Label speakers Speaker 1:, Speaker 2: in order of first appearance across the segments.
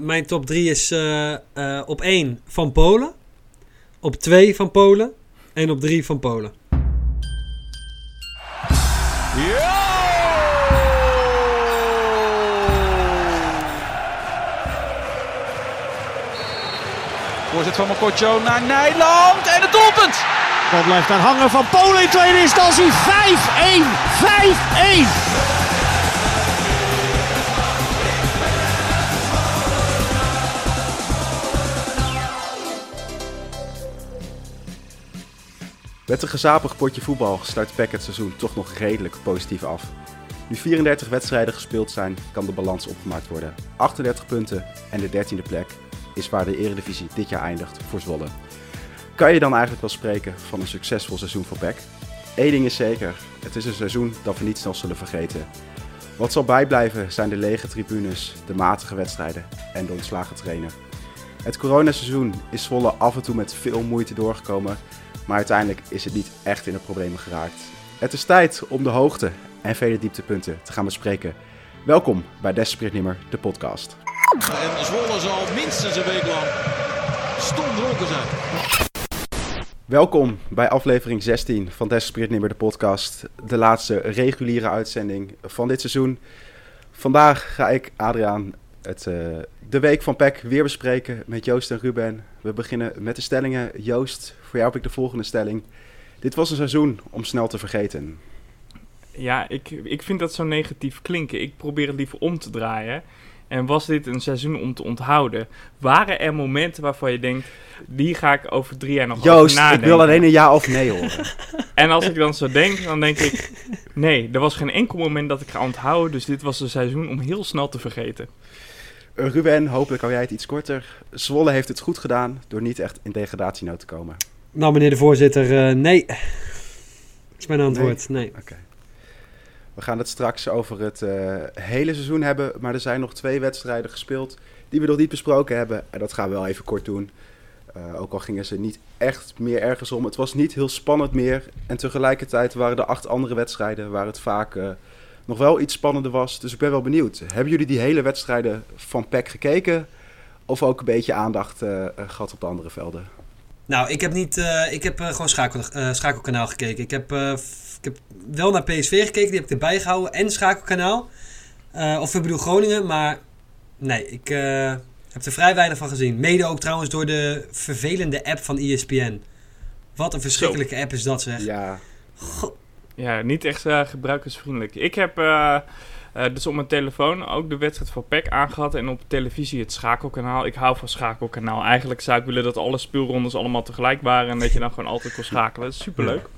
Speaker 1: mijn top 3 is uh, uh, op 1 van Polen, op 2 van Polen en op 3 van Polen. Ja!
Speaker 2: Voorzet van Mokotjo naar Nijland en het doelpunt!
Speaker 3: Dat blijft daar hangen van Polen in tweede instantie. 5-1! 5-1!
Speaker 4: Met een gezapig potje voetbal sluit PEC het seizoen toch nog redelijk positief af. Nu 34 wedstrijden gespeeld zijn, kan de balans opgemaakt worden. 38 punten en de 13e plek is waar de Eredivisie dit jaar eindigt voor Zwolle. Kan je dan eigenlijk wel spreken van een succesvol seizoen voor PEC? Eén ding is zeker, het is een seizoen dat we niet snel zullen vergeten. Wat zal bijblijven zijn de lege tribunes, de matige wedstrijden en de ontslagen trainer. Het coronaseizoen is Zwolle af en toe met veel moeite doorgekomen maar uiteindelijk is het niet echt in de problemen geraakt. Het is tijd om de hoogte en vele dieptepunten te gaan bespreken. Welkom bij Desperate de podcast.
Speaker 5: En Zwolle zal minstens een week lang stomdronken zijn.
Speaker 4: Welkom bij aflevering 16 van Desperate Nimmer, de podcast. De laatste reguliere uitzending van dit seizoen. Vandaag ga ik, Adriaan, het, uh, de week van PEC weer bespreken met Joost en Ruben. We beginnen met de stellingen. Joost, voor jou heb ik de volgende stelling. Dit was een seizoen om snel te vergeten.
Speaker 6: Ja, ik, ik vind dat zo negatief klinken. Ik probeer het liever om te draaien. En was dit een seizoen om te onthouden? Waren er momenten waarvan je denkt, die ga ik over drie jaar nog
Speaker 4: Joost, ik wil alleen een ja of nee horen.
Speaker 6: en als ik dan zo denk, dan denk ik, nee, er was geen enkel moment dat ik ga onthouden. Dus dit was een seizoen om heel snel te vergeten.
Speaker 4: Ruben, hopelijk hou jij het iets korter. Zwolle heeft het goed gedaan door niet echt in degradatienood te komen.
Speaker 1: Nou, meneer de voorzitter, uh, nee. is mijn antwoord, nee.
Speaker 4: Oké. We gaan het straks over het uh, hele seizoen hebben, maar er zijn nog twee wedstrijden gespeeld die we nog niet besproken hebben. En dat gaan we wel even kort doen. Uh, ook al gingen ze niet echt meer ergens om. Het was niet heel spannend meer. En tegelijkertijd waren de acht andere wedstrijden waar het vaak nog wel iets spannender was. Dus ik ben wel benieuwd. Hebben jullie die hele wedstrijden van PEC gekeken? Of ook een beetje aandacht uh, gehad op de andere velden?
Speaker 1: Nou, ik heb niet. Uh, ik heb gewoon schakel, schakelkanaal gekeken. Ik heb, ik heb wel naar PSV gekeken, die heb ik erbij gehouden. En schakelkanaal. of ik bedoel Groningen, maar nee, ik heb er vrij weinig van gezien. Mede ook trouwens door de vervelende app van ESPN. Wat een verschrikkelijke app is dat, zeg.
Speaker 4: Ja.
Speaker 6: Ja, niet echt uh, gebruikersvriendelijk. Ik heb uh, uh, dus op mijn telefoon ook de wedstrijd van PEC aangehad en op televisie het schakelkanaal. Ik hou van schakelkanaal. Eigenlijk zou ik willen dat alle speelrondes allemaal tegelijk waren en dat je dan gewoon altijd kon schakelen. Dat is superleuk.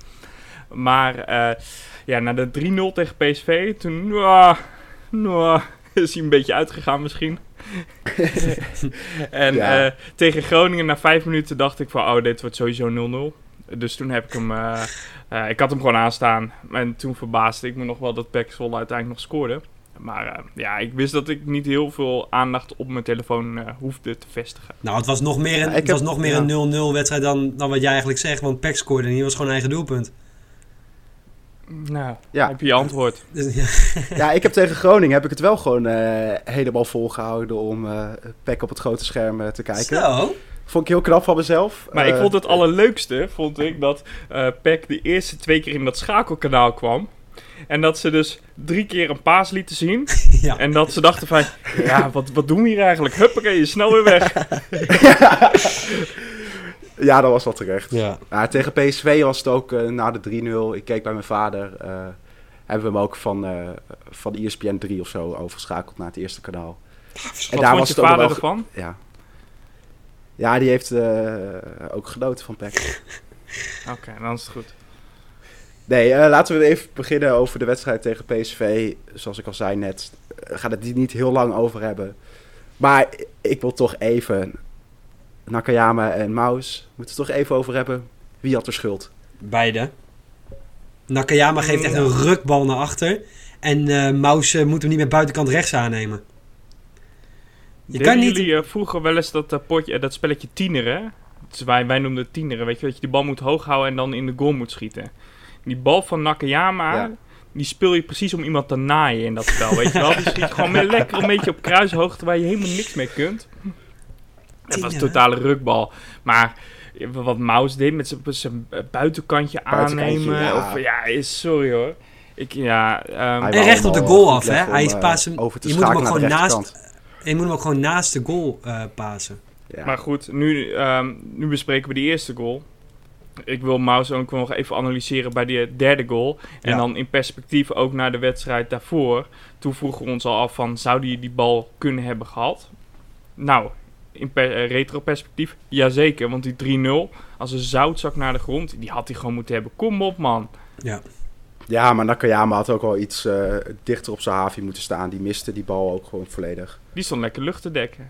Speaker 6: Maar ja, na de 3-0 tegen PSV, toen uh, is hij een beetje uitgegaan misschien. en ja. tegen Groningen na vijf minuten dacht ik van, oh, dit wordt sowieso 0-0. Dus toen heb ik hem. Uh, uh, ik had hem gewoon aanstaan. En toen verbaasde ik me nog wel dat Pek Zwolle uiteindelijk nog scoorde. Maar uh, ja, ik wist dat ik niet heel veel aandacht op mijn telefoon hoefde te vestigen.
Speaker 1: Nou, het was nog meer een, ja, het was nog meer ja. een 0-0 wedstrijd dan, dan wat jij eigenlijk zegt. Want Pek scoorde en hier was gewoon eigen doelpunt.
Speaker 6: Nou, ja. heb je je antwoord.
Speaker 4: Dus, ja. ik heb tegen Groningen heb ik het wel gewoon helemaal volgehouden om Pek op het grote scherm te kijken.
Speaker 1: Zo?
Speaker 4: Vond ik heel knap van mezelf.
Speaker 6: Maar ik vond het allerleukste, vond ik, dat uh, Peck de eerste twee keer in dat schakelkanaal kwam. En dat ze dus drie keer een paas lieten zien. Ja. En dat ze dachten van, ja, wat, wat doen we hier eigenlijk? Huppakee, snel weer weg.
Speaker 4: ja, dat was wel terecht. Ja. ja tegen PSV was het ook uh, na de 3-0. Ik keek bij mijn vader. Uh, hebben we hem ook van, uh, van ESPN 3 of zo overschakeld naar het eerste kanaal.
Speaker 6: en daar was je vader wel, ervan?
Speaker 4: Ja. Ja, die heeft uh, ook genoten van PEC.
Speaker 6: Oké, dan is het goed.
Speaker 4: Nee, uh, laten we even beginnen over de wedstrijd tegen PSV. Zoals ik al zei net, uh, gaat het niet heel lang over hebben. Maar ik wil toch even Nakayama en Maus, moeten we het toch even over hebben. Wie had er schuld?
Speaker 1: Beide. Nakayama geeft echt een rukbal naar achter. En uh, Maus moet hem niet met buitenkant rechts aannemen.
Speaker 6: Je kan niet... jullie uh, vroeger wel eens dat, uh, potje, dat spelletje tieneren? Dus wij, wij noemden het tieneren, weet je, dat je die bal moet hoog houden en dan in de goal moet schieten. Die bal van Nakayama, die speel je precies om iemand te naaien in dat spel, weet je wel. Die schiet gewoon met lekker een beetje op kruishoogte waar je helemaal niks mee kunt. Het was een totale rukbal. Maar wat Maus deed met zijn- buitenkantje
Speaker 4: Buitenkantje,
Speaker 6: aannemen.
Speaker 4: ja.
Speaker 6: Of, ja, sorry hoor. Ik, ja, ehm,
Speaker 1: En recht op de goal
Speaker 4: al
Speaker 1: af, hè? Hij
Speaker 4: eh,
Speaker 1: paast hem-
Speaker 4: over te
Speaker 1: je moet hem ook
Speaker 4: schakelen naar de
Speaker 1: gewoon naast- je moet hem ook gewoon naast de goal eh pasen.
Speaker 4: Ja.
Speaker 6: Maar goed, nu, ehm, nu bespreken we die eerste goal. Ik wil Maus ook nog even analyseren bij die derde goal. En
Speaker 1: Ja.
Speaker 6: dan in perspectief ook naar de wedstrijd daarvoor. Toen vroegen we ons al af van, zou die die bal kunnen hebben gehad? Nou, in per- eh, retro-perspectief, jazeker. Want die 3-0, als een zoutzak naar de grond, die had hij gewoon moeten hebben. Kom op, man.
Speaker 1: Ja.
Speaker 4: Ja, maar Nakayama had ook wel iets eh, dichter op zijn haafje moeten staan. Die miste die bal ook gewoon volledig.
Speaker 6: Die stond lekker lucht te dekken.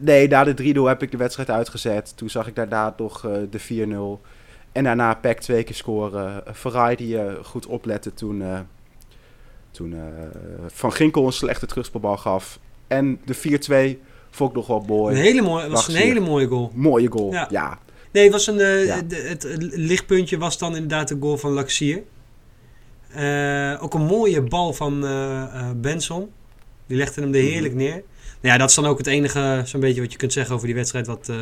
Speaker 4: Nee, na de 3-0 heb ik de wedstrijd uitgezet. Toen zag ik daarna nog eh, de 4-0. En daarna Peck twee keer scoren. Ferrari die eh, goed oplette toen, eh, toen eh, Van Ginkel een slechte terugspelbal gaf. En de 4-2 vond ik nog wel mooi.
Speaker 1: Een hele mooie, was een hele mooie goal.
Speaker 4: Mooie goal,
Speaker 1: Ja.
Speaker 4: ja.
Speaker 1: Nee, het, was een, eh,
Speaker 4: Ja.
Speaker 1: de- het, het lichtpuntje was dan inderdaad de goal van Laxier. Eh, ook een mooie bal van eh, eh, Benson. Die legde hem er heerlijk neer. Nou ja, dat is dan ook het enige zo'n beetje wat je kunt zeggen over die wedstrijd. Wat,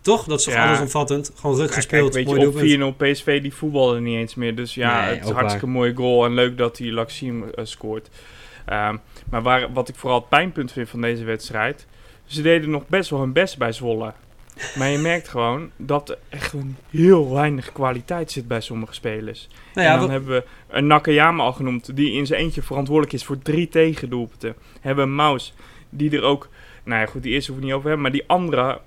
Speaker 1: toch? Dat is toch
Speaker 6: Ja.
Speaker 1: allesomvattend? Gewoon
Speaker 6: Ja,
Speaker 1: gespeeld. mooi
Speaker 6: je, op. 4-0 PSV die voetballen niet eens meer. Dus ja,
Speaker 1: Nee,
Speaker 6: het is hartstikke mooie goal. En leuk dat hij Laxiem eh, scoort. Ehm, maar waar, wat ik vooral het pijnpunt vind van deze wedstrijd... Ze deden nog best wel hun best bij Zwolle. Maar je merkt gewoon dat er echt een heel weinig kwaliteit zit bij sommige spelers.
Speaker 1: Nou
Speaker 6: en
Speaker 1: ja,
Speaker 6: dan hebben we een Nakayama al genoemd, die in zijn eentje verantwoordelijk is voor drie tegendoelpunten. Hebben een Maus, die er ook, nou ja goed, die eerste hoef ik niet over te hebben, maar die andere,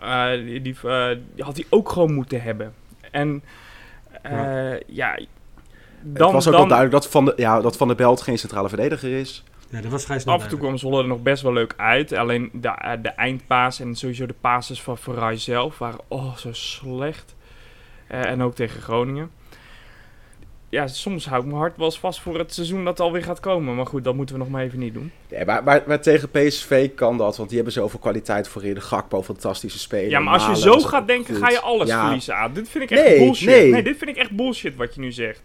Speaker 6: eh, die, die, eh, die had hij ook gewoon moeten hebben. En eh, ja, dan,
Speaker 4: het was ook
Speaker 6: dan
Speaker 4: wel duidelijk dat Van, de, ja, dat van der Belt geen centrale verdediger is.
Speaker 1: Ja, dat was vrij snel
Speaker 6: af en toe kwam Zwolle er nog best wel leuk uit. Alleen de, eh, de eindpaas en sowieso de passes van Ferrari zelf waren oh, zo slecht. Eh, en ook tegen Groningen. Ja, soms hou ik mijn hart wel eens vast voor het seizoen dat alweer gaat komen. Maar goed, dat moeten we nog maar even niet doen.
Speaker 4: Ja, maar, maar, maar tegen PSV kan dat, want die hebben zoveel kwaliteit voorin. De Gakpo, fantastische speler.
Speaker 6: Ja, maar als je
Speaker 4: Malen
Speaker 6: zo gaat denken,
Speaker 4: goed.
Speaker 6: ga je alles
Speaker 4: Ja.
Speaker 6: verliezen aan. Dit vind ik echt
Speaker 4: Nee,
Speaker 6: bullshit.
Speaker 4: nee.
Speaker 6: dit vind ik echt bullshit wat je nu zegt.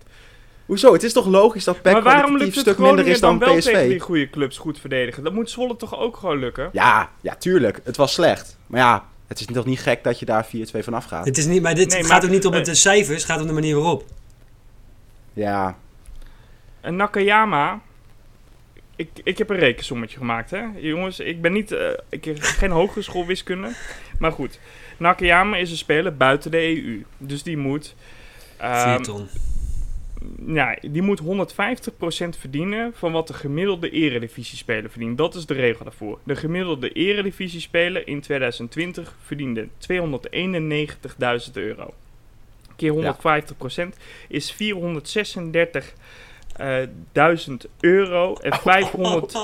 Speaker 4: Hoezo? Het is toch logisch dat PEC
Speaker 6: waarom lukt
Speaker 4: een
Speaker 6: het
Speaker 4: stuk minder is dan,
Speaker 6: dan wel tegen die
Speaker 4: PSV?
Speaker 6: goede clubs goed verdedigen? Dat moet Zwolle toch ook gewoon lukken?
Speaker 4: Ja, ja, tuurlijk. Het was slecht. Maar ja, het is toch niet gek dat je daar 4-2 van afgaat.
Speaker 1: Het is niet, maar dit
Speaker 6: Nee,
Speaker 1: gaat
Speaker 6: maar-
Speaker 1: ook niet om het de cijfers, het gaat om de manier waarop.
Speaker 4: Ja,
Speaker 6: En Nakayama. Ik, ik heb een rekensommetje gemaakt, hè. Jongens, ik ben niet... eh, ik heb geen hogeschool wiskunde. Maar goed. Nakayama is een speler buiten de EU. Dus die moet... ehm,
Speaker 1: 4 ton.
Speaker 6: Ja, die moet 150% verdienen van wat de gemiddelde eredivisie-speler verdient. Dat is de regel daarvoor. De gemiddelde eredivisie-speler in 2020 verdiende 291.000 euro. Keer 150% is 436.000 euro en 500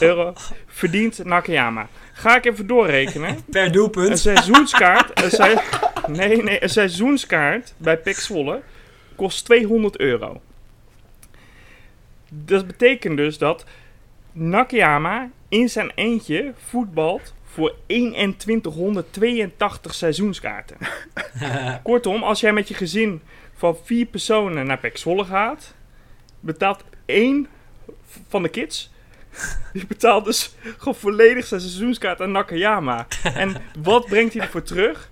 Speaker 6: euro verdient Nakayama. Ga ik even doorrekenen.
Speaker 1: Per
Speaker 6: Een
Speaker 1: doelpunt.
Speaker 6: seizoenskaart, een sei- nee, nee, een seizoenskaart bij Pek Zwolle kost 200 euro. Dat betekent dus dat Nakayama in zijn eentje voetbalt voor 2182 seizoenskaarten. Kortom, als jij met je gezin van vier personen naar Pek Zwolle gaat, betaalt één van de kids die betaalt dus gewoon volledig zijn seizoenskaart aan Nakayama. En wat brengt hij ervoor terug?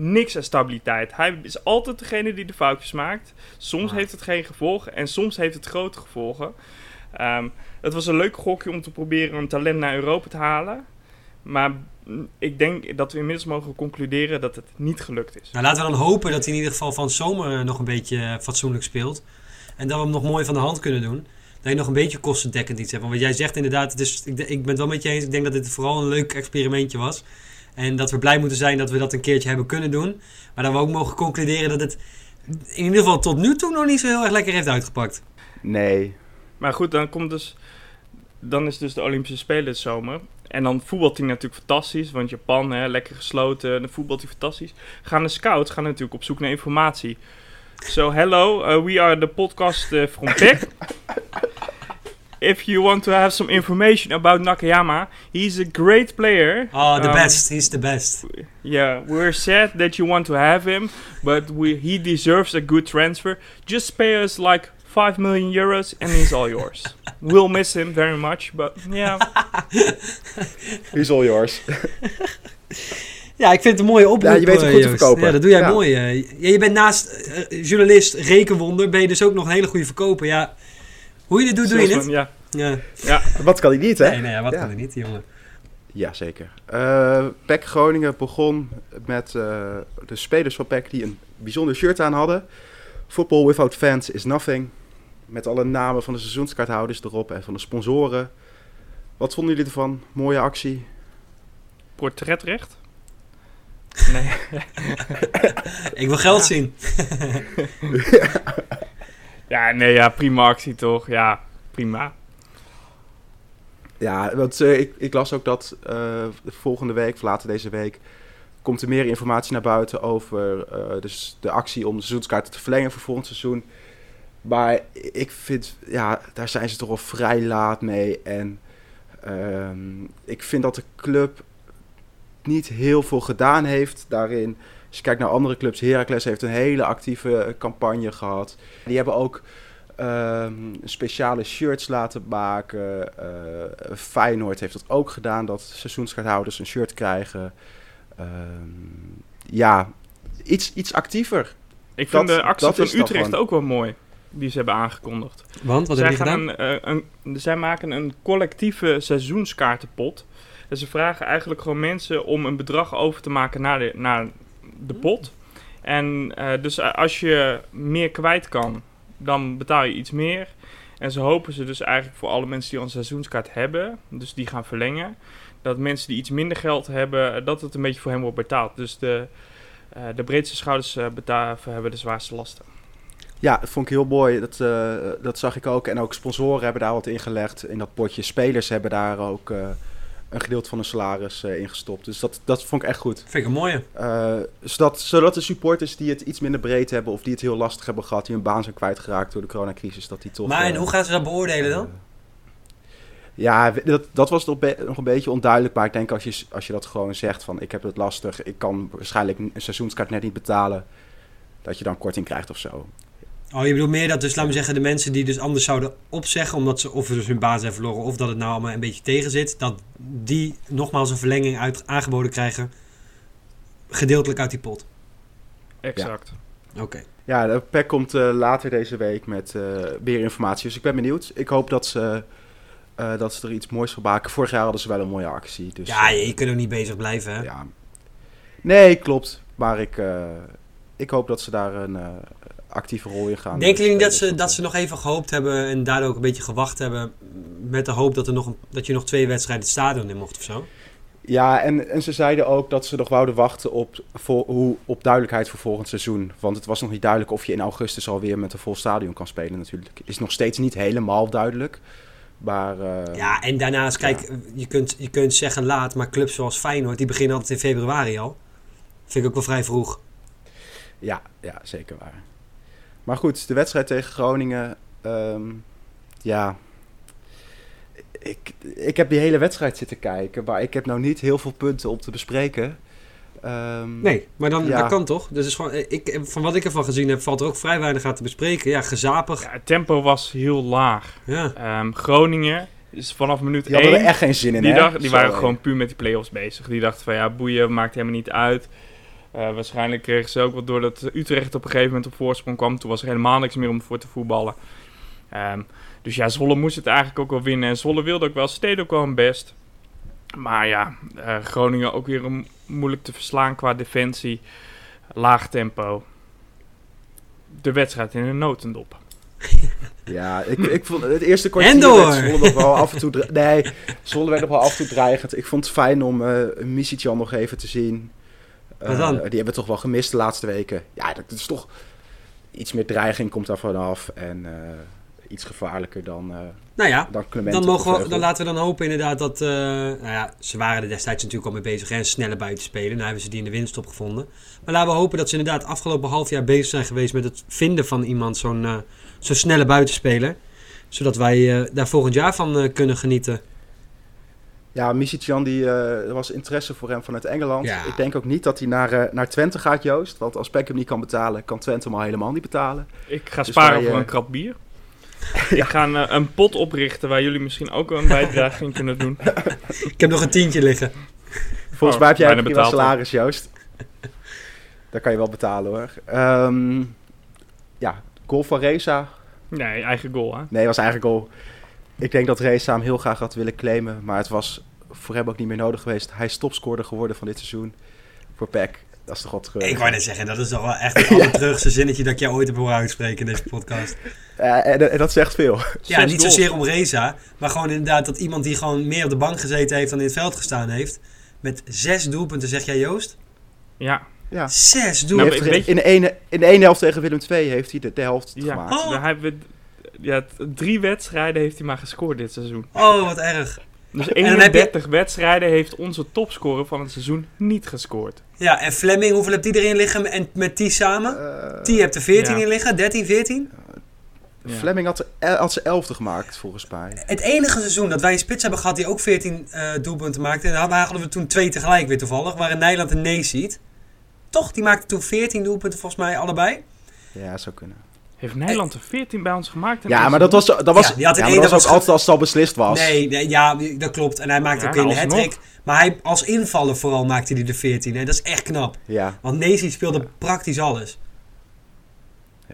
Speaker 6: Niks aan stabiliteit. Hij is altijd degene die de foutjes maakt. Soms heeft het geen gevolgen en soms heeft het grote gevolgen. Ehm, het was een leuk gokje om te proberen een talent naar Europa te halen. Maar mm, ik denk dat we inmiddels mogen concluderen dat het niet gelukt is.
Speaker 1: Nou, laten we dan hopen dat hij in ieder geval van zomer eh, nog een beetje eh, fatsoenlijk speelt. En dat we hem nog mooi van de hand kunnen doen. Dat je nog een beetje kostendekkend iets hebt. Want wat jij zegt inderdaad, het is, ik, ik ben het wel met je eens. Ik denk dat dit vooral een leuk experimentje was. En dat we blij moeten zijn dat we dat een keertje hebben kunnen doen. Maar dat we ook mogen concluderen dat het in ieder geval tot nu toe nog niet zo heel erg lekker heeft uitgepakt.
Speaker 4: nee.
Speaker 6: Maar goed, dan komt dus. Dan is dus de Olympische Spelen dit zomer. En dan voetbalt hij natuurlijk fantastisch. Want Japan, hè, lekker gesloten. Dan voetbalt hij fantastisch. Gaan de scouts gaan natuurlijk op zoek naar informatie. So, hello, uh, we are the podcast uh, from PEC. If you want to have some information about Nakayama, he's a great player.
Speaker 1: Oh, the
Speaker 6: Um,
Speaker 1: best. He's the best.
Speaker 6: Yeah, we're sad that you want to have him, but we, he deserves a good transfer. Just pay us like 5 million euros and he's all yours. we'll miss him very much, but yeah.
Speaker 4: He's all yours.
Speaker 1: Ja, ik vind het een mooie oproep.
Speaker 4: Ja, je weet hem
Speaker 1: eh,
Speaker 4: goed te
Speaker 1: Joost.
Speaker 4: verkopen.
Speaker 1: Ja, dat doe jij
Speaker 4: Ja.
Speaker 1: mooi. eh. Ja, je bent naast eh, journalist, rekenwonder, ben je dus ook nog een hele goede verkoper. Ja, hoe je dit doet, doe je.
Speaker 6: Ja.
Speaker 1: Ja.
Speaker 6: ja.
Speaker 4: Wat kan hij niet, hè?
Speaker 1: Nee, nee, wat
Speaker 4: Ja.
Speaker 1: kan er niet, jongen.
Speaker 4: Ja, zeker. Eh PEC Groningen begon met eh, de spelers van PEC die een bijzonder shirt aan hadden. Football without fans is nothing. Met alle namen van de seizoenskaarthouders erop en van de sponsoren. Wat vonden jullie ervan? Mooie actie.
Speaker 6: Portretrecht? Nee.
Speaker 1: Ik wil geld zien.
Speaker 6: Ja, nee, ja, prima actie toch? Ja, prima.
Speaker 4: Ja, want eh, ik, ik las ook dat eh, volgende week, of later deze week, komt er meer informatie naar buiten over eh, dus de actie om de seizoenskaarten te verlengen voor volgend seizoen. Maar ik vind, ja, daar zijn ze toch al vrij laat mee. En ehm, ik vind dat de club niet heel veel gedaan heeft daarin. Als je kijkt naar andere clubs, Heracles heeft een hele actieve campagne gehad. Die hebben ook ehm, speciale shirts laten maken. Eh, Feyenoord heeft dat ook gedaan, dat seizoenskaarthouders een shirt krijgen. Ehm, ja, iets, iets actiever.
Speaker 6: Ik vind
Speaker 4: Dat-
Speaker 6: de actie van Utrecht ook wel mooi. Die ze hebben aangekondigd.
Speaker 1: Want, wat
Speaker 6: zij,
Speaker 1: heb je
Speaker 6: gaan
Speaker 1: gedaan?
Speaker 6: Een, eh, een, zij maken een collectieve seizoenskaartenpot. Dus ze vragen eigenlijk gewoon mensen om een bedrag over te maken naar de, naar de pot. En eh, dus eh, als je meer kwijt kan, dan betaal je iets meer. En ze hopen ze dus eigenlijk voor alle mensen die al een seizoenskaart hebben, dus die gaan verlengen, dat mensen die iets minder geld hebben, eh, dat het een beetje voor hen wordt betaald. Dus de, eh, de breedste schouders beta- hebben de zwaarste lasten.
Speaker 4: Ja, dat vond ik heel mooi. Dat, dat zag ik ook. En ook sponsoren hebben daar wat in gelegd in dat potje. Spelers hebben daar ook een gedeelte van hun salaris eh, in gestopt. Dus dat, dat vond ik echt goed.
Speaker 1: Vind ik een mooie.
Speaker 4: Eh, zodat, zodat de supporters die het iets minder breed hebben... of die het heel lastig hebben gehad... die hun baan zijn kwijtgeraakt door de coronacrisis... dat die toch...
Speaker 1: Maar en
Speaker 4: eh,
Speaker 1: hoe gaan ze dat beoordelen dan?
Speaker 4: ja, dat, dat was nog, nog een beetje onduidelijk. Maar ik denk als je, als je dat gewoon zegt van... ik heb het lastig, ik kan waarschijnlijk een seizoenskaart net niet betalen... dat je dan korting krijgt of zo.
Speaker 1: Oh, je bedoelt meer dat dus, laten we zeggen, de mensen die dus anders zouden opzeggen, omdat ze of dus hun baan zijn verloren, of dat het nou allemaal een beetje tegen zit, dat die nogmaals een verlenging uit, aangeboden krijgen, gedeeltelijk uit die pot.
Speaker 6: Exact.
Speaker 1: Oké.
Speaker 4: Ja, de PEC komt eh, later deze week met eh, meer informatie. Dus ik ben benieuwd. Ik hoop dat ze, eh, dat ze er iets moois van maken. Vorig jaar hadden ze wel een mooie actie. Dus,
Speaker 1: Ja,
Speaker 4: eh,
Speaker 1: je kunt ook niet bezig blijven, hè?
Speaker 4: ja. Nee, klopt. Maar ik, eh, ik hoop dat ze daar een eh, actieve rol in gaan.
Speaker 1: Denken jullie dat ze, dat ze nog even gehoopt hebben en daardoor ook een beetje gewacht hebben met de hoop dat, er nog een, dat je nog twee wedstrijden het stadion in mocht of zo?
Speaker 4: Ja, en, en ze zeiden ook dat ze nog wouden wachten op, voor, hoe, op duidelijkheid voor volgend seizoen. Want het was nog niet duidelijk of je in augustus alweer met een vol stadion kan spelen natuurlijk. Is nog steeds niet helemaal duidelijk. Maar eh,
Speaker 1: Ja, en daarnaast, kijk, je, kunt, je kunt zeggen laat, maar clubs zoals Feyenoord, die beginnen altijd in februari al. Vind ik ook wel vrij vroeg.
Speaker 4: Ja, ja, zeker waar. Maar goed, de wedstrijd tegen Groningen. ehm, ja. Ik, ik heb die hele wedstrijd zitten kijken. Maar ik heb nou niet heel veel punten om te bespreken. Ehm,
Speaker 1: Nee, maar dan,
Speaker 4: Ja.
Speaker 1: dat kan toch? Dus is gewoon, eh, ik, van wat ik ervan gezien heb, valt er ook vrij weinig aan te bespreken. Ja, gezapig.
Speaker 6: Ja, het tempo was heel laag.
Speaker 1: Ja.
Speaker 6: Ehm, Groningen is vanaf minuut
Speaker 4: Die hadden
Speaker 6: 1...
Speaker 4: er echt geen zin in,
Speaker 6: die,
Speaker 4: hè?
Speaker 6: dacht, die waren gewoon puur met die play-offs bezig. Die dachten van ja, boeien, maakt helemaal niet uit. Eh, waarschijnlijk kregen ze ook wel doordat Utrecht op een gegeven moment op voorsprong kwam. Toen was er helemaal niks meer om voor te voetballen. Ehm, dus ja, Zwolle moest het eigenlijk ook wel winnen. En Zwolle wilde ook wel, ze deden ook wel hun best. Maar ja, eh, Groningen ook weer een, moeilijk te verslaan qua defensie. Laag tempo. De wedstrijd in een notendop.
Speaker 4: Ja, ik, ik vond het eerste kwartier
Speaker 1: En door.
Speaker 4: werd Zwolle nog wel af en toe... Nee, Zwolle werd nog wel af en toe dreigend. Ik vond het fijn om eh Misicjan nog even te zien.
Speaker 1: Wat dan?
Speaker 4: Eh, die hebben we toch wel gemist de laatste weken. Ja, dat is toch... Iets meer dreiging komt daar vanaf. En eh, iets gevaarlijker dan, eh
Speaker 1: Nou ja,
Speaker 4: dan
Speaker 1: dan, mogen we, dan laten we dan hopen inderdaad dat... eh, nou ja, ze waren er destijds natuurlijk al mee bezig. En snelle buitenspelen. Nou hebben ze die in de winststop gevonden. Maar laten we hopen dat ze inderdaad afgelopen half jaar bezig zijn geweest... met het vinden van iemand, zo'n zo'n snelle buitenspeler. Zodat wij daar volgend jaar van kunnen genieten.
Speaker 4: Ja, Misicjan, die, eh, er was interesse voor hem vanuit Engeland.
Speaker 1: Ja.
Speaker 4: Ik denk ook niet dat hij naar, eh, naar Twente gaat, Joost. Want als Peck hem niet kan betalen, kan Twente hem al helemaal niet betalen.
Speaker 6: Ik ga
Speaker 4: Dus
Speaker 6: sparen
Speaker 4: wij,
Speaker 6: voor
Speaker 4: eh,
Speaker 6: een krap bier. Ik ga een, een pot oprichten waar jullie misschien ook een bijdrage in kunnen doen.
Speaker 1: Ik heb nog een tientje liggen.
Speaker 4: Volgens
Speaker 6: Oh,
Speaker 4: mij heb jij
Speaker 6: bijna
Speaker 4: een prima salaris, Joost. Dat kan je wel betalen, hoor. Ehm, ja, goal van Reza.
Speaker 6: Nee, eigen goal hè.
Speaker 4: Nee, was eigenlijk al... Ik denk dat Reza hem heel graag had willen claimen. Maar het was voor hem ook niet meer nodig geweest. Hij is topscorer geworden van dit seizoen. Voor Peck. Dat is toch wat terug.
Speaker 1: Ik wou net zeggen, dat is toch wel echt het allerterugste zinnetje dat ik jou ooit heb horen uitspreken in deze podcast.
Speaker 4: En, en dat zegt veel.
Speaker 1: Ja, niet
Speaker 6: goals.
Speaker 1: zozeer om Reza, maar gewoon inderdaad dat iemand die gewoon meer op de bank gezeten heeft dan in het veld gestaan heeft. Met zes doelpunten, zeg jij Joost?
Speaker 6: Ja,
Speaker 4: Ja.
Speaker 1: Zes
Speaker 6: Nou,
Speaker 1: doelpunten.
Speaker 4: in, de ene, in de ene helft tegen Willem II heeft hij de, de helft
Speaker 6: ja.
Speaker 4: gemaakt.
Speaker 1: Oh.
Speaker 6: Daar hebben we, ja, drie wedstrijden heeft hij maar gescoord dit seizoen.
Speaker 1: Oh, wat erg.
Speaker 6: Dus
Speaker 1: dan heb je-
Speaker 6: 31 wedstrijden heeft onze topscorer van het seizoen niet gescoord.
Speaker 1: Ja, en Fleming, hoeveel hebt die erin liggen en met die samen?
Speaker 4: Eh,
Speaker 1: Die hebt er 14
Speaker 6: ja.
Speaker 1: in liggen, 13, 14.
Speaker 6: Ja.
Speaker 4: Fleming had, el- had zijn elfde gemaakt, volgens mij.
Speaker 1: Het enige seizoen dat wij een spits hebben gehad die ook 14 eh, doelpunten maakte. En daar hadden we toen twee tegelijk weer toevallig. Waren Nijland en Neesiet. Toch, die maakte toen 14 doelpunten volgens mij allebei.
Speaker 4: Ja, zou kunnen.
Speaker 6: Heeft Nederland er 14 bij ons gemaakt?
Speaker 4: Ja, maar dat was, dat was,
Speaker 1: Ja, die had
Speaker 4: ja, maar
Speaker 1: één,
Speaker 4: dat was ook altijd als het al beslist was.
Speaker 1: Nee, nee, ja, dat klopt. En hij maakte
Speaker 6: Ja,
Speaker 1: ook in de
Speaker 6: alsnog.
Speaker 1: hat Maar hij, als invaller vooral maakte hij de 14. En dat is echt knap.
Speaker 4: Ja,
Speaker 1: Want Neesiet speelde praktisch alles.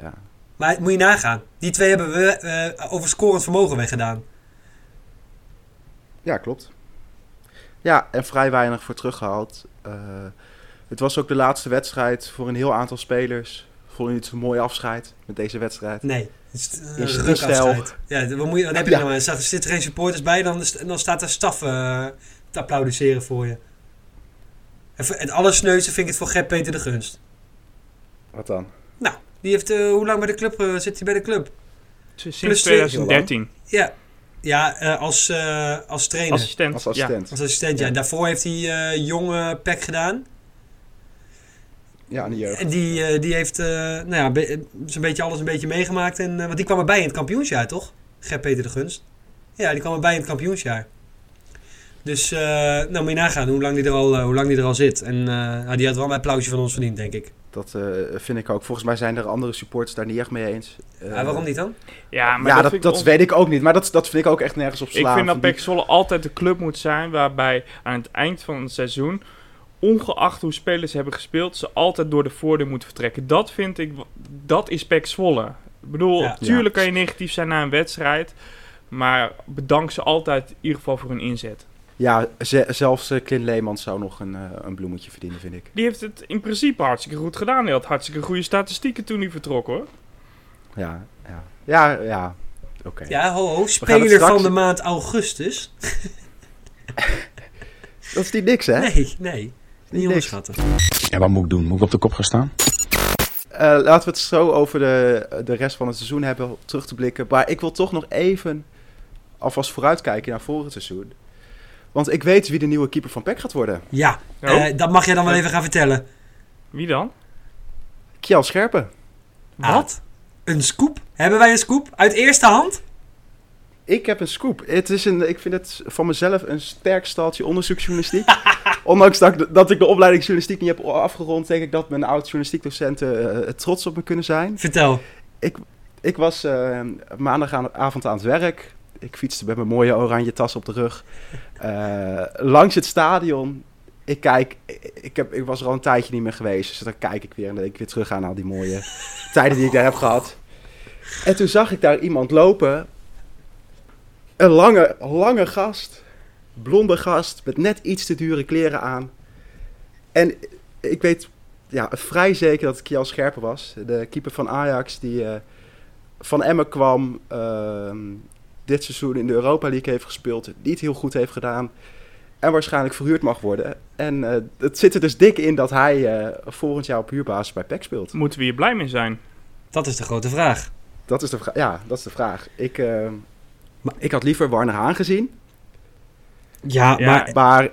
Speaker 4: ja.
Speaker 1: Maar moet je nagaan. Die twee hebben we eh, over scorend vermogen weggedaan.
Speaker 4: ja, klopt. Ja, en vrij weinig voor teruggehaald. Eh, het was ook de laatste wedstrijd voor een heel aantal spelers. Vond je het een mooi afscheid met deze wedstrijd?
Speaker 1: Nee. Het is eh, een
Speaker 4: stijl.
Speaker 1: rukafscheid. Ja, wat, moet je, wat heb je
Speaker 4: Ja.
Speaker 1: nou? Er staat- er zitten geen supporters bij, dan, dan staat er staf eh, te applaudisseren voor je. En het allersneuste vind ik het voor Gert Peter de Gunst.
Speaker 4: Wat dan?
Speaker 1: Nou, die heeft, eh, hoe lang bij de club, zit hij bij de club?
Speaker 6: Sinds
Speaker 1: Plus
Speaker 6: 2013.
Speaker 1: Ja, ja eh, als, eh, als trainer.
Speaker 6: Assistent.
Speaker 4: Als assistent.
Speaker 1: Als assistent, ja.
Speaker 4: Ja.
Speaker 1: En daarvoor heeft hij eh jonge Pek gedaan.
Speaker 4: Ja, in de jeugd.
Speaker 1: En die, eh, die heeft eh, nou ja, be- zo'n beetje alles een beetje meegemaakt. En, eh, want die kwam erbij in het kampioensjaar, toch? Gert Peter de Gunst. Ja, die kwam erbij in het kampioensjaar. Dus, eh, nou moet je nagaan hoe lang die er al, eh, hoe lang die er al zit. En eh, nou, die had wel een applausje van ons verdiend, denk ik.
Speaker 4: Dat eh, vind ik ook. Volgens mij zijn er andere supporters daar niet echt mee eens. Eh,
Speaker 1: Ja, waarom niet dan?
Speaker 6: Ja, maar
Speaker 4: ja,
Speaker 6: dat,
Speaker 4: dat,
Speaker 6: vind
Speaker 4: dat
Speaker 6: ik on-
Speaker 4: weet ik ook niet. Maar dat, dat vind ik ook echt nergens op
Speaker 6: Ik
Speaker 4: slaan.
Speaker 6: vind dat Pek Zwolle altijd de club moet zijn waarbij aan het eind van het seizoen, ongeacht hoe spelers hebben gespeeld, ze altijd door de voordeur moeten vertrekken. Dat vind ik, dat is Pek Zwolle. Ik bedoel,
Speaker 1: Ja.
Speaker 6: tuurlijk kan je negatief zijn na een wedstrijd, maar bedank ze altijd in ieder geval voor hun inzet.
Speaker 4: Ja, ze- zelfs eh, Clint Leemans zou nog een, eh, een bloemetje verdienen, vind ik.
Speaker 6: Die heeft het in principe hartstikke goed gedaan. Hij had hartstikke goede statistieken toen hij vertrok hoor.
Speaker 4: Ja, ja. Ja, ja. Oké.
Speaker 1: Ja, ho, ho. Speler
Speaker 4: straks-
Speaker 1: van de maand augustus.
Speaker 4: Dat is niet niks, hè?
Speaker 1: Nee, nee. Niet onderschatten.
Speaker 7: Ja, wat moet ik doen? Moet ik op de kop gaan staan?
Speaker 4: Eh, laten we het zo over de, de rest van het seizoen hebben, terug te blikken. Maar ik wil toch nog even alvast vooruitkijken naar volgend seizoen. Want ik weet wie de nieuwe keeper van PEC gaat worden.
Speaker 1: Ja,
Speaker 6: Oh.
Speaker 1: eh, dat mag jij dan wel even gaan vertellen.
Speaker 6: Wie dan?
Speaker 4: Kjell Scherpen.
Speaker 1: Wat? Een scoop? Hebben wij een scoop? Uit eerste hand?
Speaker 4: Ik heb een scoop. Het is een, ik vind het van mezelf een sterk staaltje onderzoeksjournalistiek. Ondanks dat ik, dat ik de opleiding journalistiek niet heb afgerond, denk ik dat mijn oud-journalistiekdocenten eh, trots op me kunnen zijn.
Speaker 1: Vertel.
Speaker 4: Ik was eh, maandagavond aan het werk. Ik fietste met mijn mooie oranje tas op de rug. eh, langs het stadion. Ik kijk, ik, heb, ik was er al een tijdje niet meer geweest. Dus dan kijk ik weer en dan denk ik weer terug aan al die mooie tijden die ik daar heb gehad. En toen zag ik daar iemand lopen. Een lange, lange gast. Blonde gast met net iets te dure kleren aan. En ik weet ja, vrij zeker dat het Kjell Scherpen was. De keeper van Ajax die eh, van Emmen kwam. ehm, dit seizoen in de Europa League heeft gespeeld. Niet heel goed heeft gedaan. En waarschijnlijk verhuurd mag worden. En eh, het zit er dus dik in dat hij eh, volgend jaar op huurbasis bij PEC speelt.
Speaker 6: Moeten we hier blij mee zijn?
Speaker 1: Dat is de grote vraag.
Speaker 4: Dat is de, ja, dat is de vraag. Ik, eh,
Speaker 1: Maar-
Speaker 4: ik had liever Warner Haan gezien.
Speaker 1: Ja,
Speaker 6: Ja,
Speaker 1: maar
Speaker 4: Maar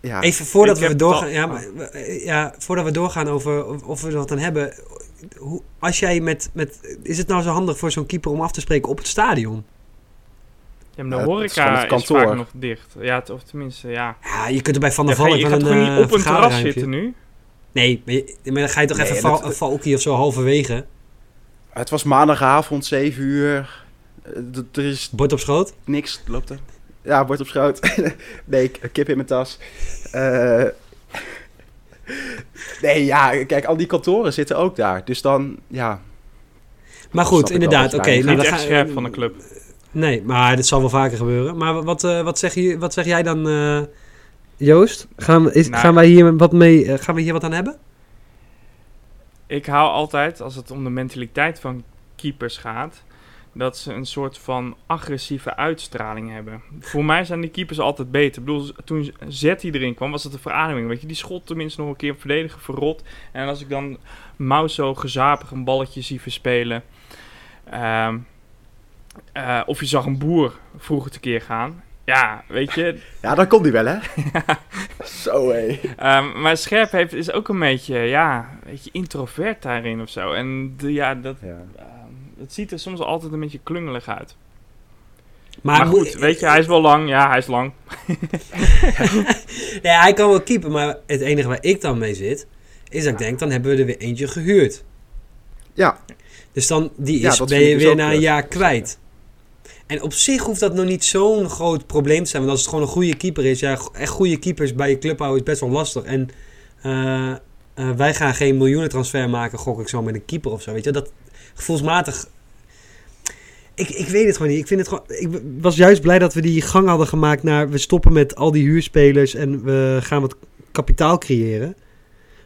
Speaker 4: ja,
Speaker 1: Even voordat we doorgaan, ja, maar, eh, ja, voordat we doorgaan over of, of we er wat aan hebben. Hoe, als jij met, met. Is het nou zo handig voor zo'n keeper om af te spreken op het stadion?
Speaker 6: Ja, maar de
Speaker 4: Ja, is
Speaker 6: horeca
Speaker 4: het
Speaker 6: is,
Speaker 4: kantoor.
Speaker 6: vaak nog dicht. Ja, of tenminste, ja.
Speaker 1: Ja, je kunt er bij Van der
Speaker 6: Ja, ga je,
Speaker 1: Valk
Speaker 6: je
Speaker 1: wel
Speaker 6: gaat
Speaker 1: een
Speaker 6: gewoon niet
Speaker 1: eh,
Speaker 6: op een terras zitten nu?
Speaker 1: Nee, maar, je- maar dan ga je toch
Speaker 4: Nee,
Speaker 1: even
Speaker 4: dat-
Speaker 1: val, of zo halverwege.
Speaker 4: Het was maandagavond, 7 uur. Eh, d- Er is
Speaker 1: Bord op schoot.
Speaker 4: niks, loopt er. Ja, bord op schoot. nee, kip in mijn tas. Eh, nee, ja, kijk, al die kantoren zitten ook daar. Dus dan, ja.
Speaker 1: Maar goed, inderdaad.
Speaker 4: dat
Speaker 1: Oké, nou,
Speaker 6: Niet echt
Speaker 1: ga-
Speaker 6: scherp van de club.
Speaker 1: Nee, maar dit zal wel vaker gebeuren. Maar wat, eh, wat, zeg, je, wat zeg jij dan, eh, Joost? Gaan, we- is,
Speaker 6: Nou,
Speaker 1: gaan wij hier wat mee? gaan we hier wat aan hebben?
Speaker 6: Ik hou altijd, als het om de mentaliteit van keepers gaat, dat ze een soort van agressieve uitstraling hebben. Voor mij zijn die keepers altijd beter. Ik bedoel, toen Zetty erin kwam, was het een verademing. Weet je, die schot tenminste nog een keer verdedigen, verrot. En als ik dan Mouw zo gezapig een balletje zie verspelen. ehm, eh, of je zag een boer vroeger tekeer gaan. Ja, weet je,
Speaker 4: Ja, dan komt die wel, hè? Zo, hé.
Speaker 6: Ehm, maar Scherp heeft, is ook een beetje, ja, een beetje introvert daarin of zo. En de, ja, dat,
Speaker 4: Ja.
Speaker 6: Het ziet er soms altijd een beetje klungelig uit.
Speaker 1: Maar,
Speaker 6: Maar,
Speaker 1: moet-
Speaker 6: goed, weet je, hij is wel lang. Ja, hij is lang.
Speaker 1: Ja, hij kan wel keepen, maar het enige waar ik dan mee zit, is dat ik denk, dan hebben we er weer eentje gehuurd.
Speaker 4: Ja,
Speaker 1: Dus dan die
Speaker 4: Ja,
Speaker 1: is,
Speaker 4: dat
Speaker 1: ben je
Speaker 4: dus
Speaker 1: weer na een jaar kwijt. En op zich hoeft dat nog niet zo'n groot probleem te zijn. Want als het gewoon een goede keeper is, ja, echt goede keepers bij je club houden is best wel lastig. En eh, eh, wij gaan geen miljoenen transfer maken, gok ik zo, met een keeper of zo. Weet je, dat gevoelsmatig. Ik, ik weet het gewoon niet. Ik, vind het gewoon, ik was juist blij dat we die gang hadden gemaakt naar we stoppen met al die huurspelers en we gaan wat kapitaal creëren.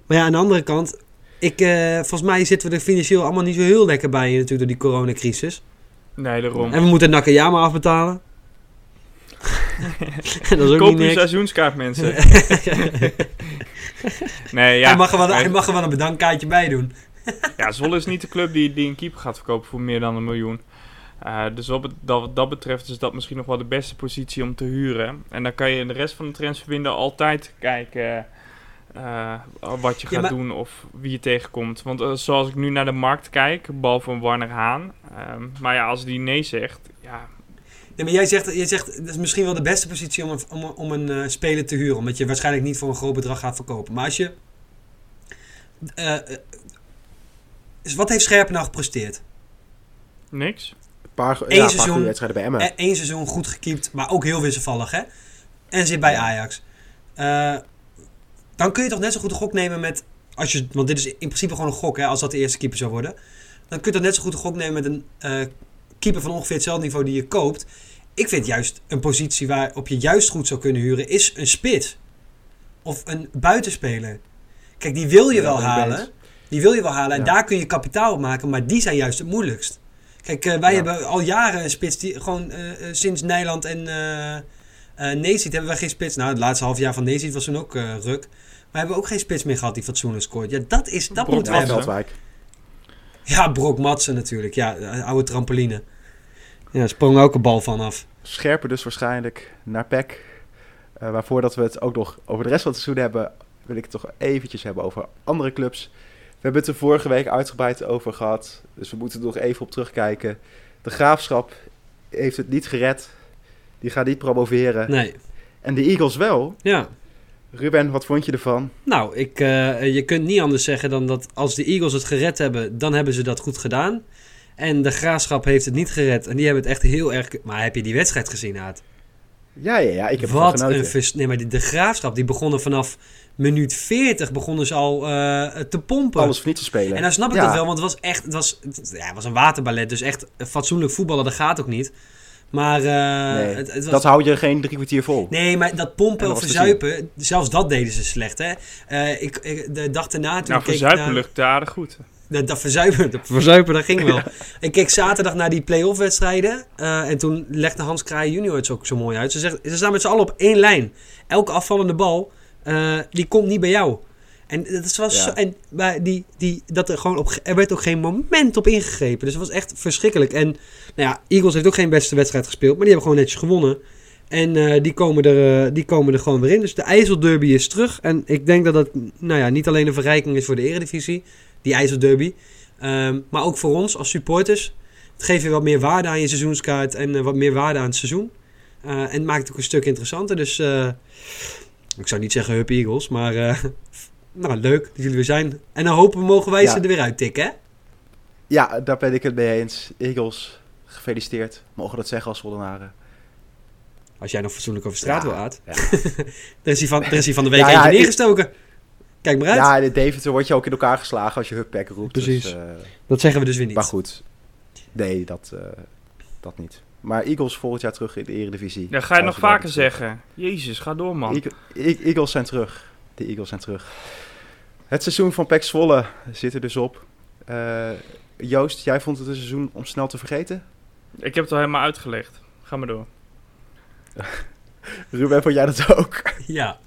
Speaker 1: Maar ja, aan de andere kant, ik, eh, volgens mij zitten we er financieel allemaal niet zo heel lekker bij natuurlijk door die coronacrisis.
Speaker 6: Nee, daarom.
Speaker 1: En we moeten Nakayama afbetalen. dat is ook
Speaker 6: Koop uw
Speaker 1: niks.
Speaker 6: seizoenskaart, mensen. nee, ja.
Speaker 1: hij, mag er wel, hij
Speaker 6: Maar-
Speaker 1: mag er wel een bedankkaartje bij doen.
Speaker 6: Ja, Zwolle is niet de club die, die een keeper gaat verkopen voor meer dan een miljoen. Eh, dus wat, dat, wat dat betreft is dat misschien nog wel de beste positie om te huren. En dan kan je in de rest van de transferwindow altijd kijken eh, wat je
Speaker 1: Ja,
Speaker 6: gaat
Speaker 1: maar-
Speaker 6: doen of wie je tegenkomt. Want eh, zoals ik nu naar de markt kijk, behalve een Warner Haan. ehm, maar ja, als die nee zegt, ja,
Speaker 1: Nee, maar jij zegt, jij zegt, dat is misschien wel de beste positie om een, om, om een eh, speler te huren. Omdat je waarschijnlijk niet voor een groot bedrag gaat verkopen. Maar als je... dus wat heeft Scherpen nou gepresteerd?
Speaker 6: niks.
Speaker 4: een paar,
Speaker 1: Eén
Speaker 4: ja, een paar
Speaker 1: seizoen.
Speaker 4: wedstrijden bij Emmen.
Speaker 1: Eén seizoen goed gekiept, maar ook heel wisselvallig, hè? En zit bij Ajax. Eh, dan kun je toch net zo goed een gok nemen met... Als je, want dit is in principe gewoon een gok, hè? Als dat de eerste keeper zou worden. Dan kun je toch net zo goed een gok nemen met een eh, keeper van ongeveer hetzelfde niveau die je koopt. Ik vind juist een positie waarop je juist goed zou kunnen huren... is een spits. Of een buitenspeler. Kijk, die wil je
Speaker 4: Ja,
Speaker 1: wel halen. Die wil je wel halen. En
Speaker 4: Ja.
Speaker 1: daar kun je kapitaal op maken. Maar die zijn juist het moeilijkst. Kijk, eh, wij
Speaker 4: Ja.
Speaker 1: hebben al jaren een spits die gewoon eh, eh, sinds Nijland en uh, Neesiet hebben wij geen spits. Nou, het laatste half jaar van Neesiet was toen ook eh, ruk. Maar we hebben ook geen spits meer gehad die fatsoenlijk scoort. Ja, dat is dat
Speaker 6: Brok
Speaker 1: moeten we
Speaker 4: Ja,
Speaker 1: hebben.
Speaker 4: Veldwijk.
Speaker 1: Ja, Brok Matsen natuurlijk. Ja, oude trampoline. Ja, sprong ook een bal vanaf.
Speaker 4: Scherper dus waarschijnlijk naar PEC. Eh waarvoor dat we het ook nog over de rest van het seizoen hebben, wil ik het toch eventjes hebben over andere clubs. We hebben het er vorige week uitgebreid over gehad, dus we moeten er nog even op terugkijken. De Graafschap heeft het niet gered. Die gaat niet promoveren.
Speaker 1: Nee,
Speaker 4: En de Eagles wel.
Speaker 1: ja.
Speaker 4: Ruben, wat vond je ervan?
Speaker 1: Nou, ik, eh, je kunt niet anders zeggen dan dat als de Eagles het gered hebben, dan hebben ze dat goed gedaan. En de Graafschap heeft het niet gered. En die hebben het echt heel erg... Maar heb je die wedstrijd gezien, Aad?
Speaker 4: Ja, ja, ja ik heb
Speaker 1: Wat
Speaker 4: genoten.
Speaker 1: een vers... Nee, maar die, de Graafschap, die begonnen vanaf minuut 40 begonnen ze al eh, te pompen.
Speaker 4: Alles voor niet te spelen.
Speaker 1: En dan snap ik
Speaker 4: Ja.
Speaker 1: dat wel, want het was echt... Het was, het, ja, het was een waterballet, dus echt fatsoenlijk voetballen, dat gaat ook niet. Maar eh,
Speaker 4: Nee,
Speaker 1: het, het was...
Speaker 4: Dat hou je geen drie kwartier vol.
Speaker 1: Nee, maar dat pompen of verzuipen, zelfs dat deden ze slecht, hè. Eh, ik, ik, de dag erna toen
Speaker 6: Nou,
Speaker 1: ik keek
Speaker 6: verzuipen
Speaker 1: naar-
Speaker 6: lukt aardig goed.
Speaker 1: dat, dat verzuipen, dat verzuipen, dat ging wel. Ik keek zaterdag naar die play-off wedstrijden. eh, en toen legde Hans Kraaij junior het ook zo mooi uit. Ze, zegt, ze staan met z'n allen op één lijn. Elke afvallende bal, eh, die komt niet bij jou. En, dat was
Speaker 4: Ja.
Speaker 1: en maar die, die, dat er, gewoon op, er werd ook geen moment op ingegrepen. Dus het was echt verschrikkelijk. En nou ja, Eagles heeft ook geen beste wedstrijd gespeeld. Maar die hebben gewoon netjes gewonnen. En eh, die, komen er, eh, die komen er gewoon weer in. Dus de IJsselderby is terug. En ik denk dat dat nou ja, niet alleen een verrijking is voor de Eredivisie, die IJsselderby. ehm, maar ook voor ons als supporters. Het geeft je wat meer waarde aan je seizoenskaart en wat meer waarde aan het seizoen. En het maakt het ook een stuk interessanter. Dus ik zou niet zeggen Hup Eagles, maar eh, nou, leuk dat jullie weer zijn. En dan hopen we mogen wij
Speaker 4: Ja.
Speaker 1: ze er weer uittikken, hè?
Speaker 4: Ja, daar ben ik het mee eens. Eagles, gefeliciteerd. Mogen dat zeggen als Wollenaren?
Speaker 1: Als jij nog fatsoenlijk over straat
Speaker 4: Ja,
Speaker 1: wil, Aad.
Speaker 4: ja.
Speaker 1: er, is hij van, er is van de week
Speaker 4: Ja,
Speaker 1: neergestoken. Kijk maar uit.
Speaker 4: Ja, in Deventer word je ook in elkaar geslagen als je Huppack roept.
Speaker 1: Precies.
Speaker 4: Dus,
Speaker 1: Dat zeggen we dus weer niet.
Speaker 4: maar goed. Nee, dat, eh, dat niet. Maar Eagles volgend jaar terug in de Eredivisie.
Speaker 6: Ja, ga je nog vaker zeggen. Jezus, ga door man.
Speaker 4: Eag- Eag- Eagles zijn terug. De Eagles zijn terug. Het seizoen van PEC Zwolle zit er dus op. Eh, Joost, jij vond het een seizoen om snel te vergeten?
Speaker 6: Ik heb het al helemaal uitgelegd. Ga maar door.
Speaker 4: Ruben, vond jij dat ook?
Speaker 1: Ja.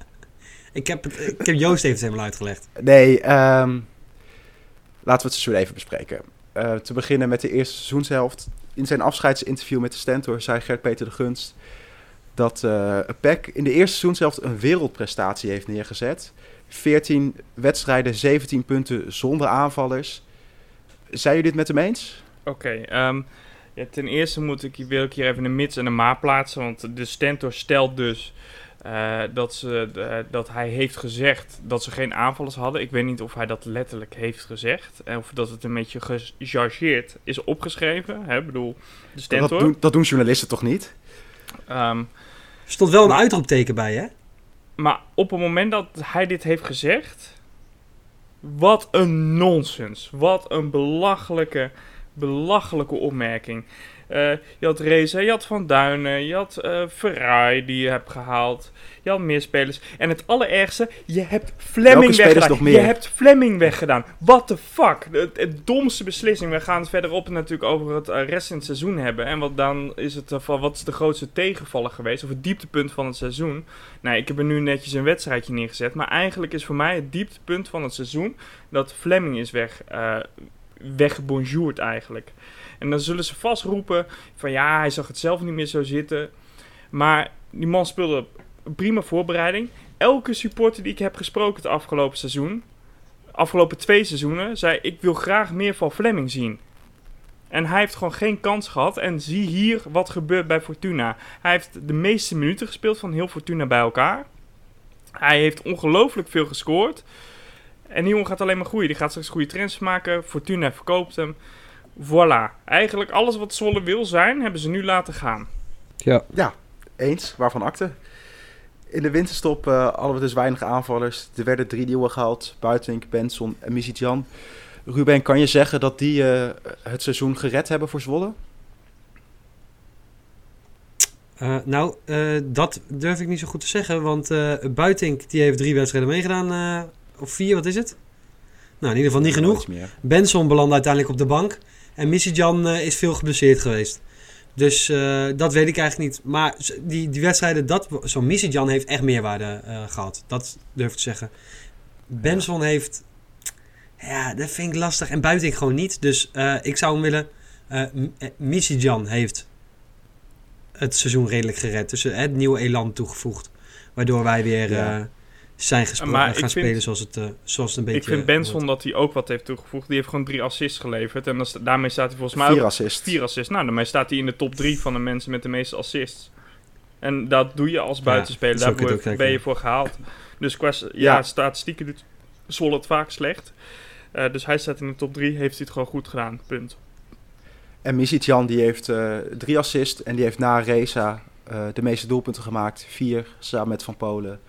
Speaker 1: Ik heb, het, ik heb Joost even het helemaal uitgelegd.
Speaker 4: Nee, ehm, laten we het seizoen even bespreken. Eh, te beginnen met de eerste seizoenshelft. In zijn afscheidsinterview met de Stentor zei Gert-Peter de Gunst... dat eh PEC in de eerste seizoenshelft een wereldprestatie heeft neergezet. 14 wedstrijden, 17 punten zonder aanvallers. Zijn jullie dit met hem eens?
Speaker 6: Oké, ehm, ja, ten eerste moet ik, wil ik hier even een mits en een maar plaatsen. Want de Stentor stelt dus eh, dat, ze, eh, dat hij heeft gezegd dat ze geen aanvallers hadden. Ik weet niet of hij dat letterlijk heeft gezegd. En of dat het een beetje gechargeerd is opgeschreven. Hè? Ik bedoel, de
Speaker 4: Dat doen, dat doen journalisten toch niet?
Speaker 6: Ehm,
Speaker 1: Er stond wel een uitroepteken bij, hè?
Speaker 6: Maar op het moment dat hij dit heeft gezegd. Wat een nonsens. Wat een belachelijke, belachelijke opmerking. Eh, je had Reza, je had Van Duinen, je had eh Ferrari die je hebt gehaald. Je had meer spelers. En het allerergste, je hebt Fleming weggedaan. Je hebt Fleming weggedaan. What the fuck? Het, domste beslissing. We gaan het verderop natuurlijk over het eh, rest in het seizoen hebben. En wat dan is het van wat is de grootste tegenvaller geweest? Of het dieptepunt van het seizoen? Nou, ik heb er nu netjes een wedstrijdje neergezet. Maar eigenlijk is voor mij het dieptepunt van het seizoen dat Fleming is weg, weggebonjourd eigenlijk. En dan zullen ze vast roepen van ja, hij zag het zelf niet meer zo zitten. Maar die man speelde prima voorbereiding. Elke supporter die ik heb gesproken het afgelopen seizoen, afgelopen twee seizoenen, zei ik wil graag meer van Fleming zien. En hij heeft gewoon geen kans gehad. En zie hier wat gebeurt bij Fortuna. Hij heeft de meeste minuten gespeeld van heel Fortuna bij elkaar. Hij heeft ongelooflijk veel gescoord. En die jongen gaat alleen maar groeien. Die gaat straks goede trends maken. Fortuna verkoopt hem. Voilà. Eigenlijk alles wat Zwolle wil zijn, hebben ze nu laten gaan.
Speaker 1: Ja.
Speaker 4: Eens, waarvan akte. In de winterstop eh, hadden we dus weinig aanvallers. Er werden drie nieuwe gehaald. Buitenink, Benson en Misitjan. Ruben, kan je zeggen dat die eh, het seizoen gered hebben voor Zwolle?
Speaker 1: Eh, nou, eh, dat durf ik niet zo goed te zeggen. Want eh Buitink die heeft drie wedstrijden meegedaan. Of vier, wat is het? Nou, in ieder geval niet genoeg. Benson belandde uiteindelijk op de bank. En Missy-Jan eh, is veel geblesseerd geweest. Dus eh, dat weet ik eigenlijk niet. Maar die, die wedstrijden, dat, zo'n Missy-Jan heeft echt meerwaarde eh, gehad. Dat durf ik te zeggen. Benson heeft... Ja, dat vind ik lastig. En Buitink gewoon niet. Dus ik zou hem willen... Missy-Jan heeft het seizoen redelijk gered. Dus het nieuwe elan toegevoegd. Waardoor wij weer
Speaker 4: Ja.
Speaker 1: Eh, zijn eh, gaan
Speaker 6: vind-
Speaker 1: spelen zoals het, eh, zoals het een beetje...
Speaker 6: ik vind Benson dat hij ook wat heeft toegevoegd. Die heeft gewoon drie assists geleverd. En daarmee staat hij volgens mij
Speaker 4: Vier
Speaker 6: ook
Speaker 4: assists.
Speaker 6: vier assists. Nou, daarmee staat hij in de top drie van de mensen met de meeste assists. En dat doe je als buitenspeler. Daar ben je voor gehaald. Dus qua ja,
Speaker 4: Ja.
Speaker 6: statistieken doet Zwolle het vaak slecht. Eh, dus hij staat in de top 3, heeft hij het gewoon goed gedaan. Punt.
Speaker 4: En Misitjan die heeft eh, drie assists en die heeft na Reza eh, de meeste doelpunten gemaakt. Vier, samen met Van Polen.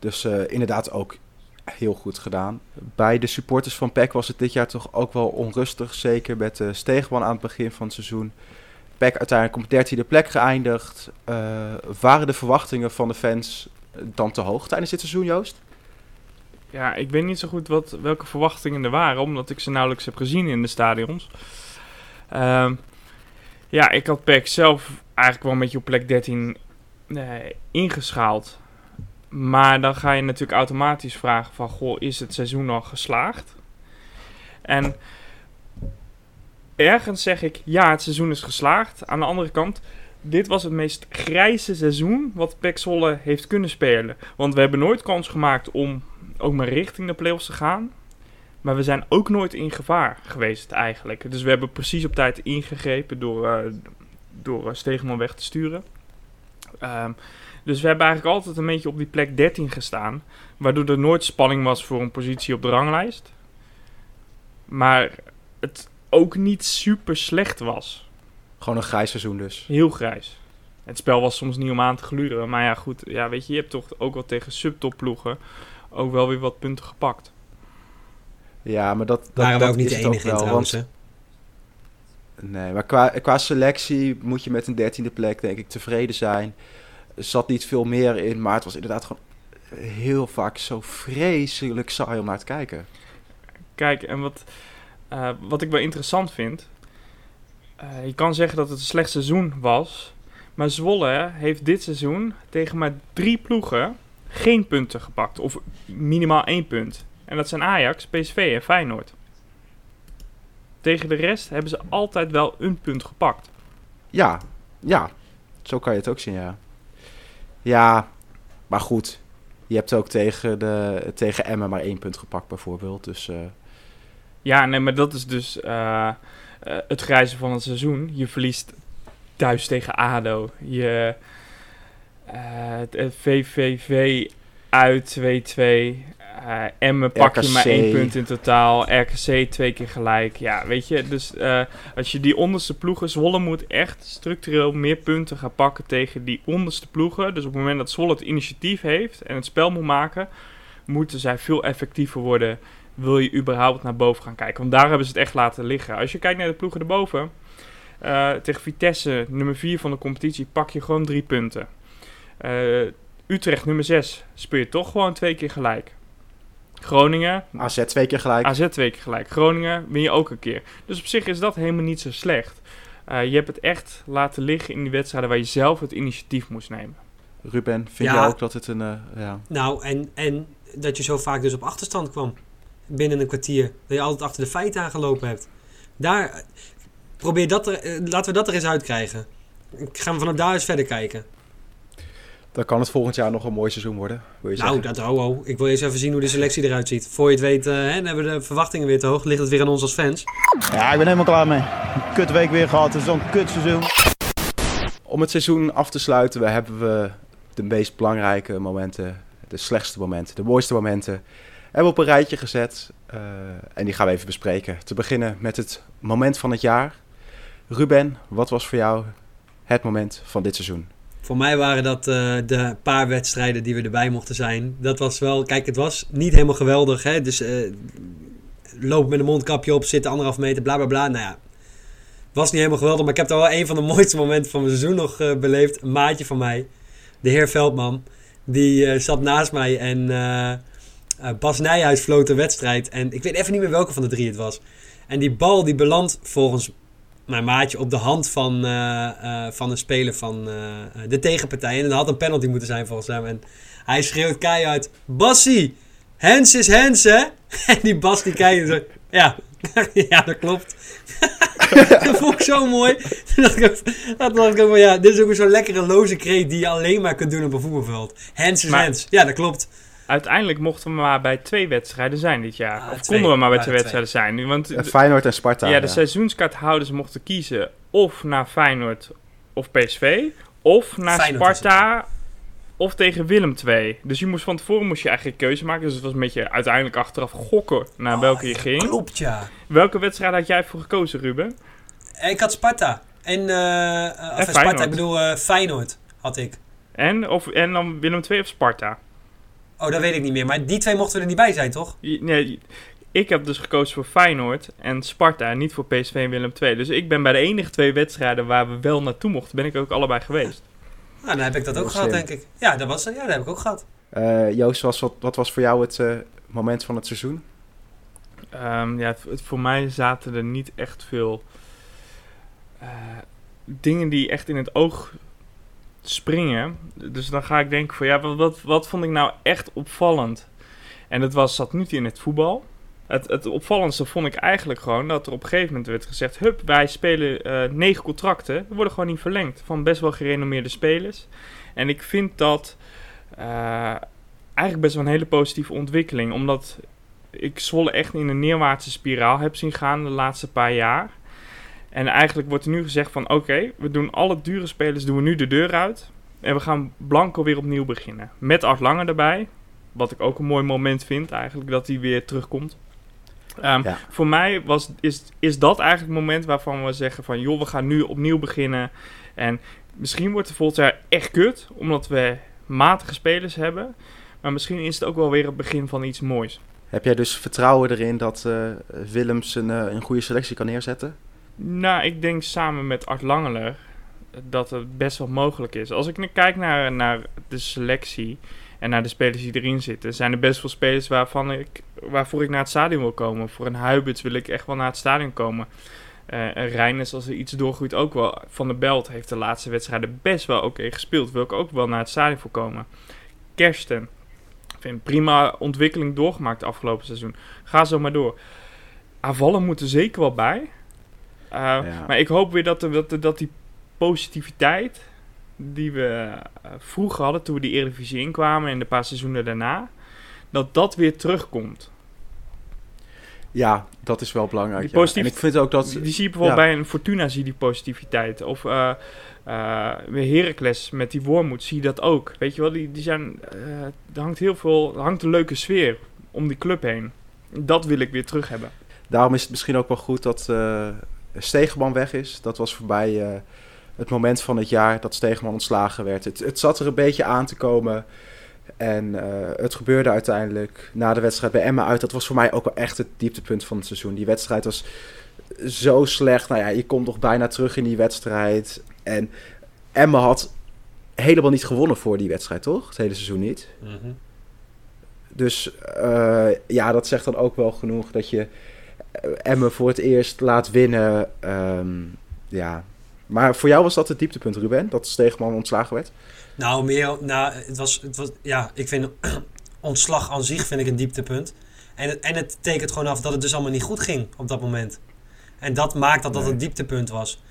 Speaker 4: Dus eh, inderdaad ook heel goed gedaan. Bij de supporters van PEC was het dit jaar toch ook wel onrustig. Zeker met de Steegman aan het begin van het seizoen. PEC uiteindelijk op dertiende plek geëindigd. Eh, waren de verwachtingen van de fans eh, dan te hoog tijdens dit seizoen, Joost?
Speaker 6: Ja, ik weet niet zo goed wat, welke verwachtingen er waren, omdat ik ze nauwelijks heb gezien in de stadions. Ehm, ja, ik had PEC zelf eigenlijk wel een beetje op plek 13 eh, ingeschaald. Maar dan ga je natuurlijk automatisch vragen van, goh, is het seizoen al geslaagd? En ergens zeg ik, ja, het seizoen is geslaagd. Aan de andere kant, dit was het meest grijze seizoen wat Zwolle heeft kunnen spelen. Want we hebben nooit kans gemaakt om ook maar richting de play-offs te gaan. Maar we zijn ook nooit in gevaar geweest eigenlijk. Dus we hebben precies op tijd ingegrepen door, uh, door uh, Stegeman weg te sturen. Um, dus we hebben eigenlijk altijd een beetje op die plek 13 gestaan. Waardoor er nooit spanning was voor een positie op de ranglijst. Maar het ook niet super slecht was.
Speaker 4: Gewoon een grijs seizoen dus.
Speaker 6: Heel grijs. Het spel was soms niet om aan te gluren. Maar ja, goed. Ja, weet je, je hebt toch ook wel tegen subtopploegen ook wel weer wat punten gepakt.
Speaker 4: Ja, maar dat, dat,
Speaker 1: Waren we
Speaker 4: dat
Speaker 1: ook niet
Speaker 4: is
Speaker 1: de enige in trouwens,
Speaker 4: Want, nee, maar qua, qua selectie moet je met een dertiende plek denk ik tevreden zijn. Er zat niet veel meer in, maar het was inderdaad gewoon heel vaak zo vreselijk saai om naar te kijken.
Speaker 6: Kijk, en wat, eh, wat ik wel interessant vind. eh, je kan zeggen dat het een slecht seizoen was. Maar Zwolle heeft dit seizoen tegen maar drie ploegen geen punten gepakt. Of minimaal één punt. En dat zijn Ajax, PSV en Feyenoord. Tegen de rest hebben ze altijd wel een punt gepakt.
Speaker 4: Ja, ja, zo kan je het ook zien, ja. Ja, maar goed. Je hebt ook tegen, de, tegen Emmen maar één punt gepakt bijvoorbeeld. Dus eh,
Speaker 6: Ja, nee, maar dat is dus eh, eh, het grijze van het seizoen. Je verliest thuis tegen ADO. Je het VVV uit 2-2. Emmen pak je maar één punt in totaal. RKC twee keer gelijk. Ja, weet je, dus eh, als je die onderste ploegen... Zwolle moet echt structureel meer punten gaan pakken tegen die onderste ploegen. Dus op het moment dat Zwolle het initiatief heeft en het spel moet maken... moeten zij veel effectiever worden wil je überhaupt naar boven gaan kijken. Want daar hebben ze het echt laten liggen. Als je kijkt naar de ploegen erboven, eh tegen Vitesse, nummer 4 van de competitie, pak je gewoon drie punten. Utrecht, nummer 6, speel je toch gewoon twee keer gelijk. Groningen,
Speaker 4: AZ twee keer gelijk.
Speaker 6: AZ twee keer gelijk. Groningen win je ook een keer. Dus op zich is dat helemaal niet zo slecht. Eh, je hebt het echt laten liggen in die wedstrijden waar je zelf het initiatief moest nemen.
Speaker 4: Ruben, vind
Speaker 1: Ja.
Speaker 4: jij ook dat het een... eh, ja.
Speaker 1: Nou, en, en dat je zo vaak dus op achterstand kwam. Binnen een kwartier. Dat je altijd achter de feiten aangelopen hebt. Daar, probeer dat er, eh, laten we dat er eens uitkrijgen. Gaan we vanaf daar eens verder kijken.
Speaker 4: Dan kan het volgend jaar nog een mooi seizoen worden, wil je
Speaker 1: Nou,
Speaker 4: zeggen.
Speaker 1: dat ho, ho. Ik wil eens even zien hoe de selectie eruit ziet. Voor je het weet, eh, hè, dan hebben we de verwachtingen weer te hoog. Ligt het weer aan ons als fans.
Speaker 3: Ja, ik ben helemaal klaar mee. Kut week weer gehad, het is zo'n kut seizoen.
Speaker 4: Om het seizoen af te sluiten, we hebben we de meest belangrijke momenten, de slechtste momenten, de mooiste momenten, hebben we op een rijtje gezet. eh, en die gaan we even bespreken. Te beginnen met het moment van het jaar. Ruben, wat was voor jou het moment van dit seizoen?
Speaker 1: Voor mij waren dat eh, de paar wedstrijden die we erbij mochten zijn. Dat was wel, kijk, het was niet helemaal geweldig. Hè? Dus eh lopen met een mondkapje op, zitten anderhalf meter, bla bla bla. Nou ja, was niet helemaal geweldig. Maar ik heb daar wel een van de mooiste momenten van mijn seizoen nog eh, beleefd. Een maatje van mij, de heer Veldman, die zat naast mij en Bas Nijhuis floot de wedstrijd. En ik weet even niet meer welke van de drie het was. En die bal die belandt volgens mijn maatje op de hand van, eh, eh, van een speler van eh, de tegenpartij. En dat had een penalty moeten zijn volgens hem. En hij schreeuwt keihard: Bassie, Hens is Hens, hè? En die Bas die kijkt en zo, ja, ja, dat klopt. dat vond ik zo mooi. Dat dacht ik ook wel, ja, dit is ook zo'n lekkere loze kreet die je alleen maar kunt doen op een voetbalveld. Hens is
Speaker 6: Maar-
Speaker 1: Hens. Ja, dat klopt.
Speaker 6: Uiteindelijk mochten we maar bij twee wedstrijden zijn dit jaar.
Speaker 1: Ah,
Speaker 6: of
Speaker 1: twee.
Speaker 6: konden we maar bij
Speaker 1: Ja,
Speaker 6: twee
Speaker 1: twee.
Speaker 6: wedstrijden zijn. Want
Speaker 4: Feyenoord en Sparta.
Speaker 6: ja, de seizoenskaarthouders mochten kiezen of naar Feyenoord of PSV, of naar
Speaker 1: Feyenoord
Speaker 6: Sparta of tegen Willem II. Dus je moest van tevoren moest je eigenlijk een keuze maken. Dus het was een beetje uiteindelijk achteraf gokken naar
Speaker 1: Oh,
Speaker 6: welke je
Speaker 1: ja,
Speaker 6: ging.
Speaker 1: Klopt, ja.
Speaker 6: Welke wedstrijd had jij voor gekozen, Ruben?
Speaker 1: Ik had Sparta. En, of
Speaker 6: En
Speaker 1: Sparta, ik bedoel eh, Feyenoord had ik.
Speaker 6: En, of, en dan Willem II of Sparta?
Speaker 1: Oh, dat weet ik niet meer. Maar die twee mochten er niet bij zijn, toch?
Speaker 6: Nee, ik heb dus gekozen voor Feyenoord en Sparta, en niet voor PSV en Willem II. Dus ik ben bij de enige twee wedstrijden waar we wel naartoe mochten, ben ik ook allebei geweest.
Speaker 1: Nou, dan heb ik dat ook gehad,
Speaker 4: slim.
Speaker 1: denk ik. Ja, dat, was, ja, dat heb ik ook gehad.
Speaker 4: Eh, Joost, was, wat, wat was voor jou het eh, moment van het seizoen?
Speaker 6: Ehm, ja, het- het- voor mij zaten er niet echt veel eh, dingen die echt in het oog springen. Dus dan ga ik denken van ja, wat, wat, vond ik nou echt opvallend? En dat was, zat niet in het voetbal. het, het opvallendste vond ik eigenlijk gewoon dat er op een gegeven moment werd gezegd: Hup, wij spelen eh, negen contracten. Die worden gewoon niet verlengd van best wel gerenommeerde spelers. En ik vind dat eh, eigenlijk best wel een hele positieve ontwikkeling, omdat ik Zwolle echt in een neerwaartse spiraal heb zien gaan de laatste paar jaar. En eigenlijk wordt er nu gezegd van oké, we doen alle dure spelers doen we nu de deur uit. En we gaan blanco weer opnieuw beginnen. Met Art Lange erbij. Wat ik ook een mooi moment vind eigenlijk, dat hij weer terugkomt. Ehm,
Speaker 4: Ja.
Speaker 6: Voor mij was, is, is dat eigenlijk het moment waarvan we zeggen van... joh, we gaan nu opnieuw beginnen. En misschien wordt het volgend jaar echt kut, omdat we matige spelers hebben. Maar misschien is het ook wel weer het begin van iets moois.
Speaker 4: Heb jij dus vertrouwen erin dat eh, Willems een, eh, een goede selectie kan neerzetten?
Speaker 6: Nou, ik denk samen met Art Langeler dat het best wel mogelijk is. Als ik nu kijk naar, naar de selectie en naar de spelers die erin zitten, zijn er best wel spelers waarvan ik, waarvoor ik naar het stadion wil komen. Voor een Huiberts wil ik echt wel naar het stadion komen. En Reines, als er iets doorgroeit, ook wel. Van der Belt heeft de laatste wedstrijden best wel oké gespeeld. Wil ik ook wel naar het stadion voor komen. Kersten. Vind prima ontwikkeling doorgemaakt afgelopen seizoen. Ga zo maar door. Aanvallen moet er zeker wel bij. Uh,
Speaker 4: Ja.
Speaker 6: Maar ik hoop weer dat, de, dat, de- dat die positiviteit die we uh, vroeger hadden toen we die Eredivisie inkwamen en de paar seizoenen daarna, dat dat weer terugkomt.
Speaker 4: Ja, dat is wel belangrijk.
Speaker 6: Die
Speaker 4: ja.
Speaker 6: positief-
Speaker 4: En ik vind ook dat...
Speaker 6: Die, zie je bijvoorbeeld
Speaker 4: ja.
Speaker 6: bij een Fortuna, zie die positiviteit. Of eh eh, bij Heracles met die Wormoed zie je dat ook. Weet je wel, die, die zijn, eh, er hangt heel veel, er hangt een leuke sfeer om die club heen. Dat wil ik weer terug hebben.
Speaker 4: Daarom is het misschien ook wel goed dat eh Stegeman weg is. Dat was voorbij eh, het moment van het jaar dat Stegeman ontslagen werd. Het, het zat er een beetje aan te komen. En eh, het gebeurde uiteindelijk na de wedstrijd bij Emma uit. Dat was voor mij ook wel echt het dieptepunt van het seizoen. Die wedstrijd was zo slecht. Nou ja, je komt nog bijna terug in die wedstrijd. En Emma had helemaal niet gewonnen voor die wedstrijd, toch? Het hele seizoen niet.
Speaker 1: Mhm.
Speaker 4: Dus eh, ja, dat zegt dan ook wel genoeg dat je eh, Emmen voor het eerst laat winnen. Ehm, ja. Maar voor jou was dat het dieptepunt, Ruben? Dat Steegman ontslagen werd?
Speaker 1: Nou, meer, nou, het was, het was, ja, ik vind ontslag aan zich vind ik een dieptepunt. En het, en het tekent gewoon af dat het dus allemaal niet goed ging op dat moment. En dat maakt dat dat
Speaker 4: Nee.
Speaker 1: een dieptepunt was.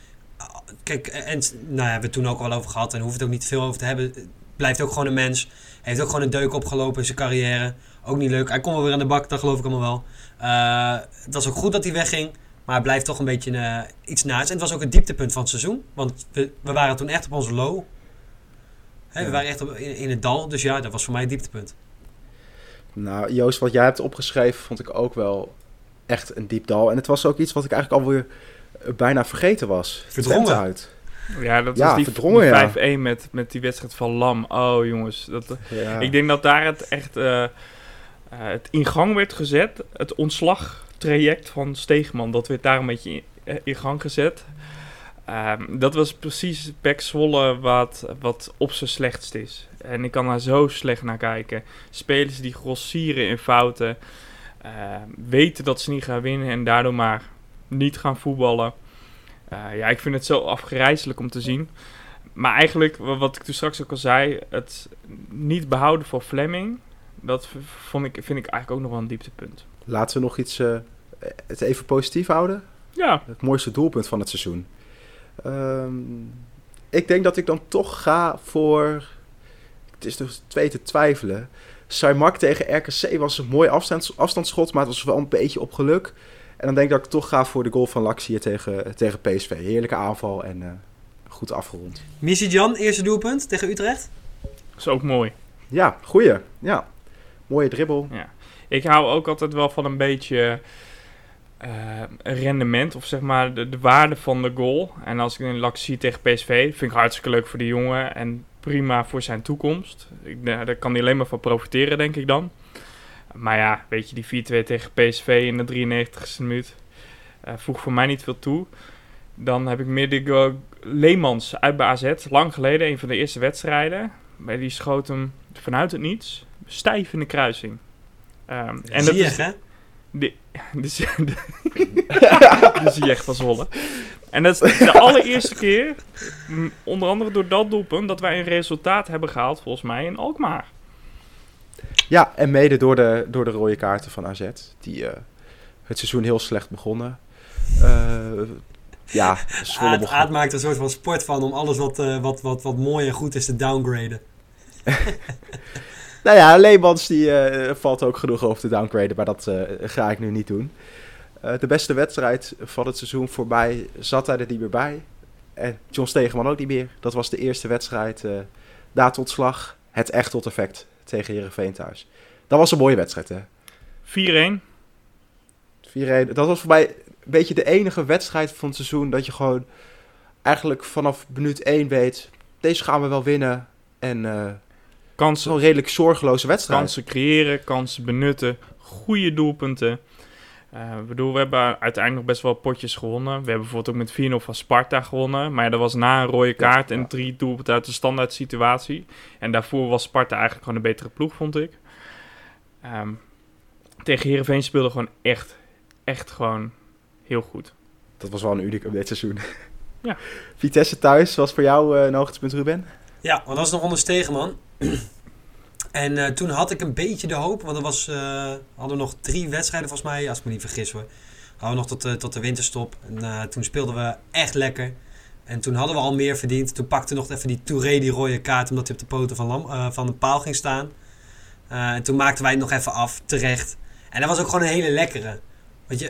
Speaker 1: Kijk, en nou ja, hebben we het toen ook al over gehad en hoeven het ook niet veel over te hebben. Blijft ook gewoon een mens. Heeft ook gewoon een deuk opgelopen in zijn carrière. Ook niet leuk. Hij komt wel weer aan de bak, dat geloof ik allemaal wel. Eh, het was ook goed dat hij wegging. Maar het blijft toch een beetje eh, iets naast. En het was ook het dieptepunt van het seizoen. Want we, we waren toen echt op onze low. Hè, We waren echt op, in, in het dal. Dus ja, dat was voor mij het dieptepunt.
Speaker 4: Nou, Joost, wat jij hebt opgeschreven vond ik ook wel echt een diep dal. En het was ook iets wat ik eigenlijk alweer eh, bijna vergeten was.
Speaker 1: Verdrongen.
Speaker 4: Uit.
Speaker 6: Ja, dat
Speaker 4: Ja,
Speaker 6: was die,
Speaker 4: verdrongen,
Speaker 6: die
Speaker 4: ja.
Speaker 6: 5-1 met, met die wedstrijd van Lam. Oh jongens, dat,
Speaker 4: Ja.
Speaker 6: ik denk dat daar het echt eh, eh, het in gang werd gezet. Het ontslagtraject van Steegman, dat werd daar een beetje in, eh, gang gezet. Ehm, dat was precies Pek Zwolle wat, wat op zijn slechtst is. En ik kan daar zo slecht naar kijken. Spelers die grossieren in fouten. eh, weten dat ze niet gaan winnen en daardoor maar niet gaan voetballen. Eh, ja, ik vind het zo afgrijzelijk om te zien. Maar eigenlijk, wa- wat ik toen straks ook al zei, het niet behouden van Fleming, dat vond ik, vind ik eigenlijk ook nog wel een dieptepunt.
Speaker 4: Laten we nog iets, eh, het even positief houden.
Speaker 6: Ja,
Speaker 4: Het mooiste doelpunt van het seizoen. Ehm, ik denk dat ik dan toch ga voor. Het is dus twee te twijfelen. Saimak tegen RKC was een mooi afstands, afstandsschot, maar het was wel een beetje op geluk. En dan denk ik dat ik toch ga voor de goal van Laxie tegen, tegen PSV. Heerlijke aanval en eh, goed afgerond.
Speaker 1: Missy Jan, eerste doelpunt tegen Utrecht.
Speaker 6: is ook mooi.
Speaker 4: Ja, goeie. Ja. Mooie dribbel.
Speaker 6: Ik hou ook altijd wel van een beetje eh, rendement, of zeg maar de, de waarde van de goal. En als ik een lak zie tegen PSV, vind ik hartstikke leuk voor die jongen en prima voor zijn toekomst. Ik, daar kan hij alleen maar van profiteren, denk ik dan. Maar ja, weet je, die 4-2 tegen PSV in de 93ste minuut eh voegt voor mij niet veel toe. Dan heb ik meer de Leemans uit bij AZ, lang geleden, een van de eerste wedstrijden. Die schoot hem vanuit het niets, stijf in de kruising. Ehm, en dat
Speaker 1: Zie je,
Speaker 6: is,
Speaker 1: hè?
Speaker 6: de, de, de, de van Zwolle. En dat is de allereerste keer, onder andere door dat doelpunt, dat wij een resultaat hebben gehaald, volgens mij, in Alkmaar.
Speaker 4: Ja, en mede door de, door de rode kaarten van AZ. Die, eh, het seizoen heel slecht begonnen. Eh, ja, Zwolle
Speaker 1: Aad,
Speaker 4: begon-
Speaker 1: Aad maakt er een soort van sport van om alles wat, eh, wat, wat, wat mooi en goed is te downgraden.
Speaker 4: Nou ja, Leemans die eh, valt ook genoeg over te downgraden, maar dat eh, ga ik nu niet doen. Eh, de beste wedstrijd van het seizoen voorbij zat hij er niet meer bij. En John Stegeman ook niet meer. Dat was de eerste wedstrijd na het ontslag. Het echt tot effect tegen Herenveen thuis. Dat was een mooie wedstrijd, hè?
Speaker 6: 4-1.
Speaker 4: 4-1. Dat was voor mij een beetje de enige wedstrijd van het seizoen dat je gewoon eigenlijk vanaf minuut 1 weet, deze gaan we wel winnen. En
Speaker 6: Kansen,
Speaker 4: zo'n redelijk zorgeloze wedstrijd.
Speaker 6: kansen creëren, kansen benutten, goede doelpunten. Eh, bedoel, we hebben uiteindelijk nog best wel potjes gewonnen. We hebben bijvoorbeeld ook met 4-0 van Sparta gewonnen. Maar dat was na een rode kaart en
Speaker 4: ja.
Speaker 6: drie doelpunten uit de standaard situatie. En daarvoor was Sparta eigenlijk gewoon een betere ploeg, vond ik. Ehm, tegen Heerenveen speelde gewoon echt, echt gewoon heel goed.
Speaker 4: Dat was wel een unicum dit seizoen.
Speaker 6: Ja.
Speaker 4: Vitesse thuis was voor jou eh, een hoogtepunt, Ruben?
Speaker 1: Ja, want dat was nog onder Stegeman. En eh, toen had ik een beetje de hoop, want er was, eh, hadden we nog drie wedstrijden volgens mij, als ik me niet vergis hoor. Hadden we nog tot, de tot de winterstop. En toen speelden we echt lekker. En toen hadden we al meer verdiend. Toen pakte nog even die Touré die rode kaart, omdat hij op de poten van, Lam, van de paal ging staan. En toen maakten wij het nog even af, terecht. En dat was ook gewoon een hele lekkere. Weet je,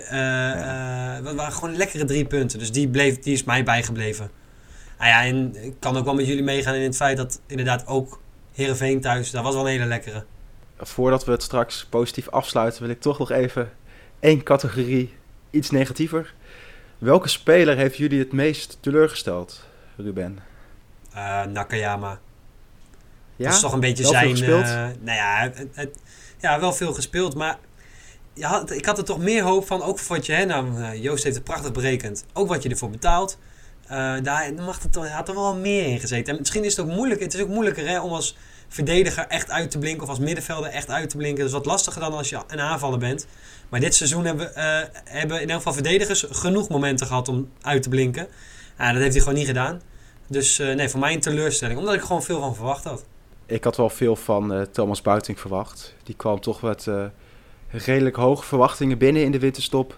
Speaker 1: dat waren gewoon lekkere drie punten. Dus die, bleef, die is mij bijgebleven. Nou ja, en ik kan ook wel met jullie meegaan in het feit dat inderdaad ook Heerenveen thuis, dat was wel een hele lekkere.
Speaker 4: Voordat we het straks positief afsluiten, wil ik toch nog even één categorie iets negatiever. Welke speler heeft jullie het meest teleurgesteld, Ruben?
Speaker 1: Eh, Nakayama.
Speaker 4: Ja?
Speaker 1: Dat is toch een beetje
Speaker 4: Wel veel
Speaker 1: zijn...
Speaker 4: gespeeld?
Speaker 1: eh, nou ja, het, het- ja, wel veel gespeeld, maar je had, ik had er toch meer hoop van, ook voor wat je, hè, nou, eh, Joost heeft het prachtig berekend, ook wat je ervoor betaalt. Eh, daar mag het, had er wel meer in gezeten. En misschien is het ook moeilijk, het is ook moeilijker hè, om als verdediger echt uit te blinken of als middenvelder echt uit te blinken. Dat is wat lastiger dan als je een aanvaller bent. Maar dit seizoen hebben, eh, hebben in elk geval verdedigers genoeg momenten gehad om uit te blinken. Dat heeft hij gewoon niet gedaan. Dus eh, nee, voor mij een teleurstelling, omdat ik gewoon veel van verwacht had.
Speaker 4: Ik had wel veel van Thomas Buiting verwacht. Die kwam toch eh, redelijk hoge verwachtingen binnen in de winterstop.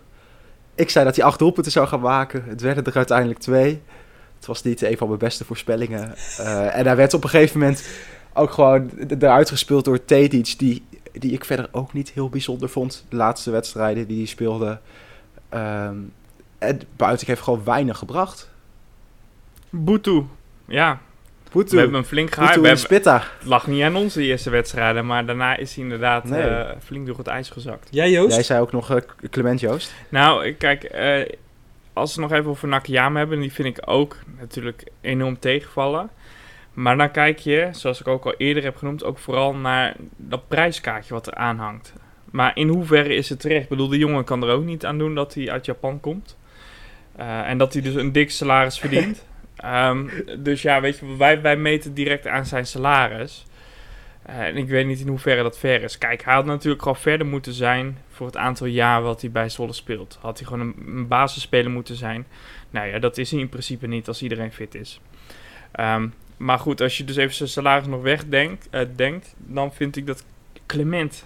Speaker 4: Ik zei dat hij acht doelpunten zou gaan maken. Het werden er uiteindelijk twee. Het was niet een van mijn beste voorspellingen. Eh, en hij werd op een gegeven moment ook gewoon eruit gespeeld door Tedic, die, die ik verder ook niet heel bijzonder vond. De laatste wedstrijden die hij speelde. Ehm, en Buiting heeft gewoon weinig gebracht.
Speaker 6: Boetu. Ja, We hebben hem flink gehaald. We
Speaker 4: en
Speaker 6: hebben-
Speaker 4: Spitta.
Speaker 6: Het lag niet aan onze eerste wedstrijden, maar daarna is hij inderdaad
Speaker 4: Nee.
Speaker 6: eh, flink door het ijs gezakt.
Speaker 1: Jij Joost?
Speaker 4: Jij zei ook nog eh, Clement Joost.
Speaker 6: Nou, ik- kijk, eh, als we nog even over Nakayama hebben, die vind ik ook natuurlijk enorm tegenvallen. Maar dan kijk je, zoals ik ook al eerder heb genoemd, ook vooral naar dat prijskaartje wat er aanhangt. Maar in hoeverre is het terecht? Ik bedoel, de jongen kan er ook niet aan doen dat hij uit Japan komt. Eh, en dat hij dus een dik salaris verdient. Ehm, dus ja, weet je, wij, wij meten direct aan zijn salaris. Eh, en ik weet niet in hoeverre dat ver is. Kijk, hij had natuurlijk gewoon verder moeten zijn voor het aantal jaar wat hij bij Zwolle speelt. Had hij gewoon een, een basisspeler moeten zijn. Nou ja, dat is hij in principe niet als iedereen fit is. Ehm, maar goed, als je dus even zijn salaris nog wegdenkt, eh, denkt, dan vind ik dat Clement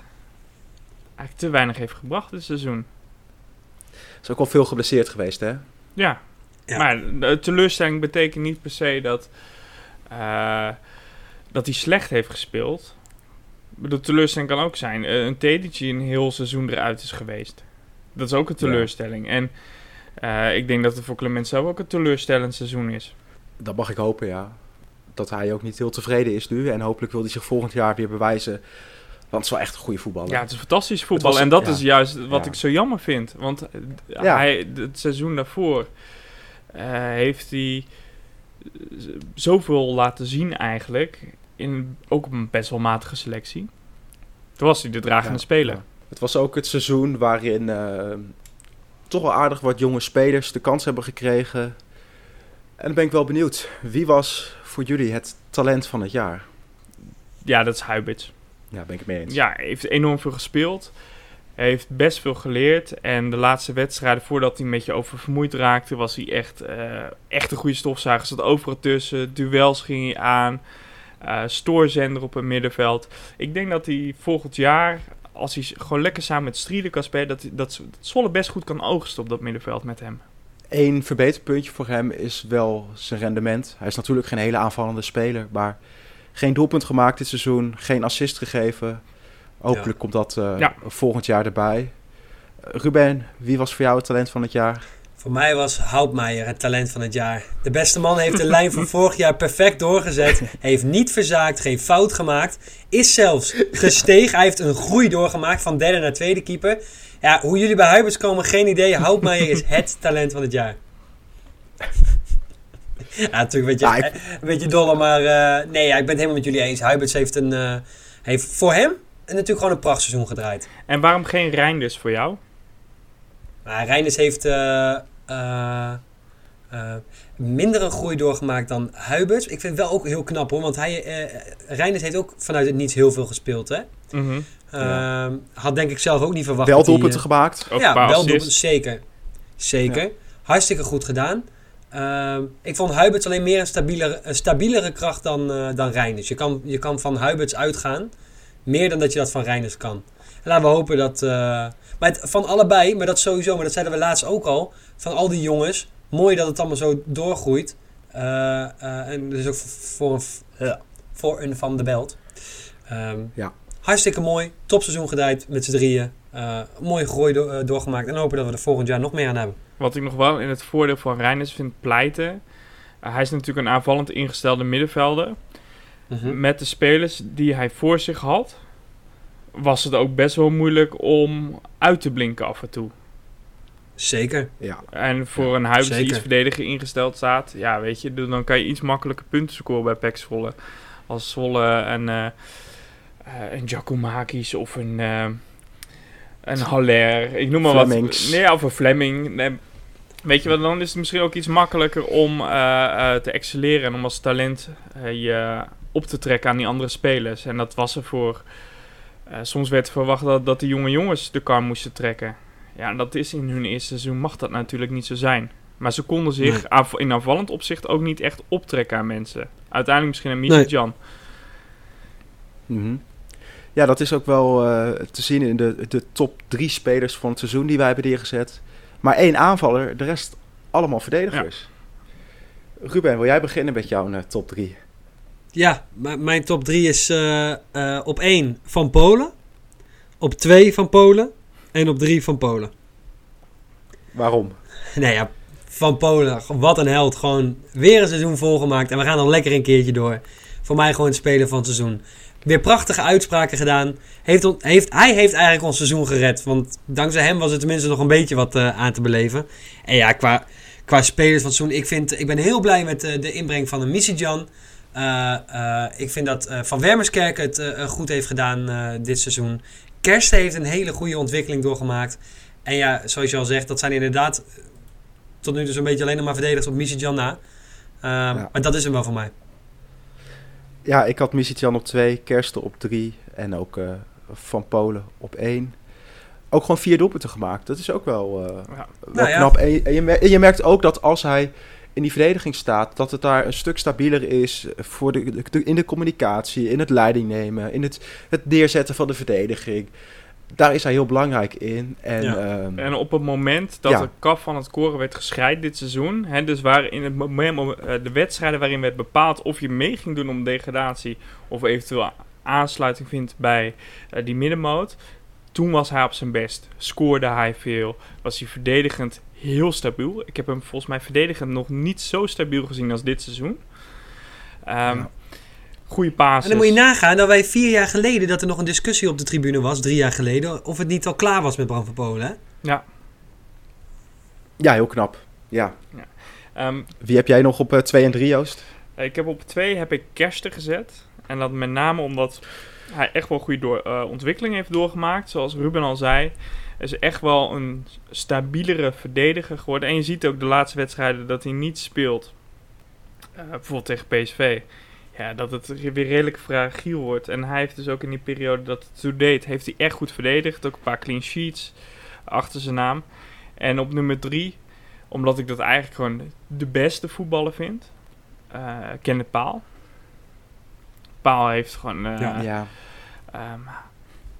Speaker 6: eigenlijk te weinig heeft gebracht dit seizoen.
Speaker 4: Is ook wel veel geblesseerd geweest, hè?
Speaker 6: Ja,
Speaker 1: Ja.
Speaker 6: maar de teleurstelling betekent niet per se dat, eh, dat hij slecht heeft gespeeld. Bedoel, teleurstelling kan ook zijn. eh, een die een heel seizoen eruit is geweest. Dat is ook een teleurstelling. En eh, ik denk dat het voor Clement zelf ook een teleurstellend seizoen is.
Speaker 4: Dat mag ik hopen, ja. Dat hij ook niet heel tevreden is nu. En hopelijk wil hij zich volgend jaar weer bewijzen. Want het is wel echt een goede voetballer.
Speaker 6: Ja, het is fantastisch voetbal.
Speaker 4: was-
Speaker 6: en dat
Speaker 4: ja.
Speaker 6: is juist wat
Speaker 4: Ja.
Speaker 6: ik zo jammer vind. Want hij, het seizoen daarvoor heeft hij z- zoveel laten zien eigenlijk. In ook op een best wel matige selectie. Toen was hij de dragende
Speaker 4: Ja.
Speaker 6: speler.
Speaker 4: Het was ook het seizoen waarin eh, toch wel aardig wat jonge spelers de kans hebben gekregen. En dan ben ik wel benieuwd. Wie was voor jullie het talent van het jaar?
Speaker 6: Ja, dat is Huibits.
Speaker 4: Ja, ben ik het mee eens.
Speaker 6: Ja, hij heeft enorm veel gespeeld. Hij heeft best veel geleerd. En de laatste wedstrijden, voordat hij een beetje oververmoeid raakte, was hij echt, eh, echt een goede stofzuiger. Zat overal tussen. Duels ging hij aan. eh stoorzender op het middenveld. Ik denk dat hij volgend jaar, als hij gewoon lekker samen met Strieden kan dat, dat, dat best goed kan oogsten op dat middenveld met hem.
Speaker 4: Eén verbeterpuntje voor hem is wel zijn rendement. Hij is natuurlijk geen hele aanvallende speler, maar geen doelpunt gemaakt dit seizoen, geen assist gegeven. Hopelijk komt dat eh,
Speaker 6: Ja.
Speaker 4: volgend jaar erbij. Eh, Ruben, wie was voor jou het talent van het jaar?
Speaker 1: Voor mij was Houtmeijer het talent van het jaar. De beste man heeft de lijn van vorig jaar perfect doorgezet. Heeft niet verzaakt, geen fout gemaakt. Is zelfs gestegen. Hij heeft een groei doorgemaakt van derde naar tweede keeper. Ja, hoe jullie bij Huibers komen, geen idee. Houtmeijer is het talent van het jaar. Ja, natuurlijk een beetje,
Speaker 4: Ja, ik-
Speaker 1: een beetje dolle, maar eh, nee, ja, ik ben het helemaal met jullie eens. Huibers heeft, een, eh, heeft voor hem natuurlijk gewoon een prachtseizoen gedraaid.
Speaker 6: En waarom geen Reinders voor jou?
Speaker 1: Maar Reinders heeft eh, eh, eh, minder een groei doorgemaakt dan Huibers. Ik vind het wel ook heel knap hoor, want hij, eh Reinders heeft ook vanuit het niets heel veel gespeeld. Hè?
Speaker 6: Mhm.
Speaker 1: Ehm, had denk ik zelf ook niet verwacht.
Speaker 4: Wel doelpunten gemaakt.
Speaker 6: Ook
Speaker 1: ja, wel doelpunten, zeker. Zeker. Hartstikke goed gedaan. Ehm, ik vond Huiberts alleen meer een stabielere, een stabielere kracht dan, eh dan Reinders. Je kan, je kan van Huiberts uitgaan, meer dan dat je dat van Reinders kan. En laten we hopen dat... eh, maar het- van allebei, maar dat sowieso, maar dat zeiden we laatst ook al, van al die jongens, mooi dat het allemaal zo doorgroeit. Eh, eh, en dus ook voor voor een Van de Belt. Ehm,
Speaker 4: Ja.
Speaker 1: Hartstikke mooi, topseizoen gedraaid met z'n drieën. Eh, mooie groei do- doorgemaakt en hopen dat we er volgend jaar nog meer aan hebben.
Speaker 6: Wat ik nog wel in het voordeel van Reinders vind pleiten. hij is natuurlijk een aanvallend ingestelde middenvelder.
Speaker 1: Mhm.
Speaker 6: Met de spelers die hij voor zich had, was het ook best wel moeilijk om uit te blinken af en toe.
Speaker 1: Zeker.
Speaker 4: Ja.
Speaker 6: En voor een huis die iets verdediger ingesteld staat, ja, weet je, dan kan je iets makkelijker punten scoren bij PEC Zwolle. Als Zwolle een, eh eh, een Giacomakis of een, eh een Haller, ik noem maar
Speaker 4: Flemings.
Speaker 6: wat. Nee, of een Fleming. Nee, weet je wat, dan is het misschien ook iets makkelijker om eh, eh, te excelleren en om als talent eh, je op te trekken aan die andere spelers. En dat was er voor... eh, soms werd verwacht dat, dat die jonge jongens de kar moesten trekken. Ja, en dat is in hun eerste seizoen mag dat natuurlijk niet zo zijn. Maar ze konden zich
Speaker 1: Nee.
Speaker 6: in aanvallend opzicht ook niet echt optrekken aan mensen. Uiteindelijk misschien een
Speaker 1: Nee.
Speaker 6: Mietje.
Speaker 4: Mhm. Ja, dat is ook wel eh, te zien in de, de top drie spelers van het seizoen die wij hebben neergezet. Maar één aanvaller, de rest allemaal verdedigers. Ruben, wil jij beginnen met jouw eh, top drie?
Speaker 1: Ja, mijn top 3 is eh, eh, op 1 van Polen, op 2 van Polen en op 3 van Polen.
Speaker 4: Waarom?
Speaker 1: Nee ja, van Polen, wat een held. Gewoon weer een seizoen volgemaakt en we gaan nog lekker een keertje door. Voor mij gewoon het spelen van het seizoen. Weer prachtige uitspraken gedaan. Heeft, heeft, hij heeft eigenlijk ons seizoen gered. Want dankzij hem was er tenminste nog een beetje wat eh, aan te beleven. En ja, qua, qua spelers van het seizoen. Ik, vind, ik ben heel blij met de inbreng van een Missy-Jan. Ik vind dat eh, Van Wermerskerk het eh, eh, goed heeft gedaan eh, dit seizoen. Kersten heeft een hele goede ontwikkeling doorgemaakt. En ja, zoals je al zegt, dat zijn inderdaad eh, tot nu toe zo'n beetje alleen nog maar verdedigd op Missy-Jan na. Ehm, Maar dat is hem wel voor mij.
Speaker 4: Ja, ik had Misitjan op twee, Kersten op drie en ook eh, Van Polen op één. Ook gewoon vier doelpunten gemaakt. Dat is ook wel, eh,
Speaker 6: Ja.
Speaker 4: wel
Speaker 1: Nou ja.
Speaker 4: knap. En je, en, je mer- en je merkt ook dat als hij in die verdediging staat, dat het daar een stuk stabieler is voor de, de- in de communicatie, in het leiding nemen, in het, het neerzetten van de verdediging. Daar is hij heel belangrijk in. En,
Speaker 1: Ja.
Speaker 4: ehm,
Speaker 6: En op het moment dat
Speaker 4: Ja.
Speaker 6: de kaf van het koren werd geschreid dit seizoen, hè, dus waar in het moment, eh, de wedstrijden waarin werd bepaald of je mee ging doen om degradatie of eventueel aansluiting vindt bij eh, die middenmoot, toen was hij op zijn best. Scoorde hij veel, was hij verdedigend heel stabiel. Ik heb hem volgens mij verdedigend nog niet zo stabiel gezien als dit seizoen. Ehm
Speaker 4: Ja.
Speaker 6: Goede pases.
Speaker 1: En dan moet je nagaan dat wij vier jaar geleden, dat er nog een discussie op de tribune was, drie jaar geleden, of het niet al klaar was met Bram van Polen. Hè?
Speaker 6: Ja.
Speaker 4: ja, heel knap. Ja.
Speaker 6: Ehm,
Speaker 4: Wie heb jij nog op 2 en 3, Joost?
Speaker 6: Ik heb op twee heb ik Kersten gezet. En dat met name omdat hij echt wel goede door, eh, ontwikkeling heeft doorgemaakt. Zoals Ruben al zei. Is echt wel een stabielere verdediger geworden. En je ziet ook de laatste wedstrijden dat hij niet speelt. Eh, bijvoorbeeld tegen PSV. Ja, dat het weer redelijk fragiel wordt. En hij heeft dus ook in die periode dat het toe deed, heeft hij echt goed verdedigd. Ook een paar clean sheets achter zijn naam. En op nummer drie, omdat ik dat eigenlijk gewoon de beste voetballer vind, eh Kenneth Paal. Paal heeft gewoon... eh,
Speaker 1: Ja.
Speaker 4: ja.
Speaker 6: ehm,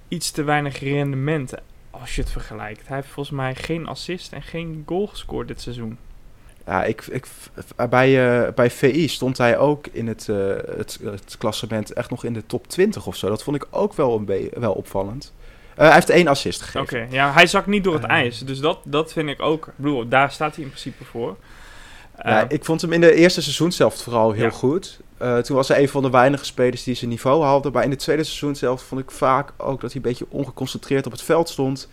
Speaker 6: iets te weinig rendement als je het vergelijkt. Hij heeft volgens mij geen assist en geen goal gescoord dit seizoen.
Speaker 4: Ja, ik, ik, bij, uh, bij VI stond hij ook in het, uh, het, het, klassement echt nog in de top 20 of zo. Dat vond ik ook wel, een wel opvallend. Uh, hij heeft één assist gegeven.
Speaker 6: Oké, ja, hij zakt niet door het ijs. Dus dat, dat vind ik ook... Ik bedoel, daar staat hij in principe voor.
Speaker 4: Ja, ik vond hem in de eerste seizoen zelf vooral heel
Speaker 6: Ja.
Speaker 4: goed. Uh, toen was hij een van de weinige spelers die zijn niveau haalde. Maar in het tweede seizoen zelf vond ik vaak ook dat hij een beetje ongeconcentreerd op het veld stond.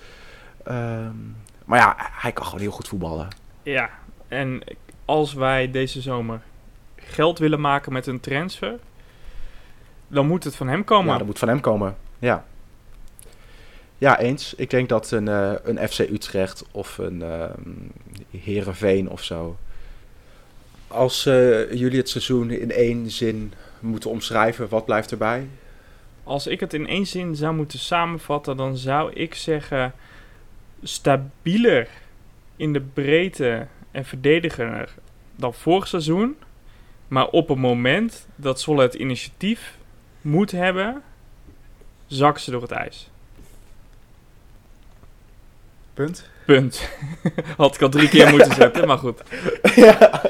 Speaker 4: Ehm, maar ja, hij kan gewoon heel goed voetballen.
Speaker 6: Ja, en als wij deze zomer geld willen maken met een transfer, dan moet het van hem komen.
Speaker 4: Ja, dat moet van hem komen. Ja. Ja, eens. Ik denk dat een, uh, een FC Utrecht of een uh, Herenveen of zo. Als uh, jullie het seizoen in één zin moeten omschrijven, wat blijft erbij?
Speaker 6: Als ik het in één zin zou moeten samenvatten, dan zou ik zeggen stabieler in de breedte en verdediger dan vorig seizoen. Maar op het moment dat Zwolle het initiatief moet hebben, zakken ze door het ijs.
Speaker 4: Punt.
Speaker 6: Punt. Had ik al drie keer moeten zetten, maar goed.
Speaker 4: ja.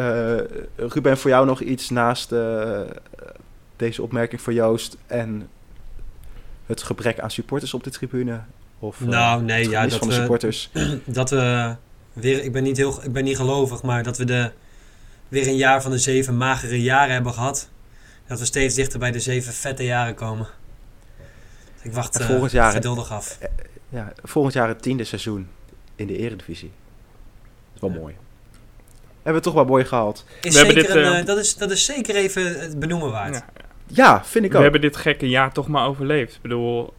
Speaker 4: Uh, Ruben, voor jou nog iets naast uh, deze opmerking van Joost en het gebrek aan supporters op de tribune? Of, uh,
Speaker 1: nou, nee, ja, dat
Speaker 4: van de
Speaker 1: we,
Speaker 4: supporters?
Speaker 1: dat we weer, ik ben niet heel, ik ben niet gelovig, maar dat we de, weer een jaar van de zeven magere jaren hebben gehad. Dat we steeds dichter bij de zeven vette jaren komen. Ik wacht
Speaker 4: volgend jaar,
Speaker 1: geduldig af.
Speaker 4: Ja, volgend jaar het tiende seizoen in de eredivisie. Dat is wel ja. mooi. Hebben we toch wel mooi gehaald.
Speaker 1: Is we dit, een, uh, dat, is, dat is zeker even het benoemen waard.
Speaker 6: Ja,
Speaker 4: ja vind ik
Speaker 6: we
Speaker 4: ook.
Speaker 6: hebben dit gekke jaar toch maar overleefd. Ik bedoel...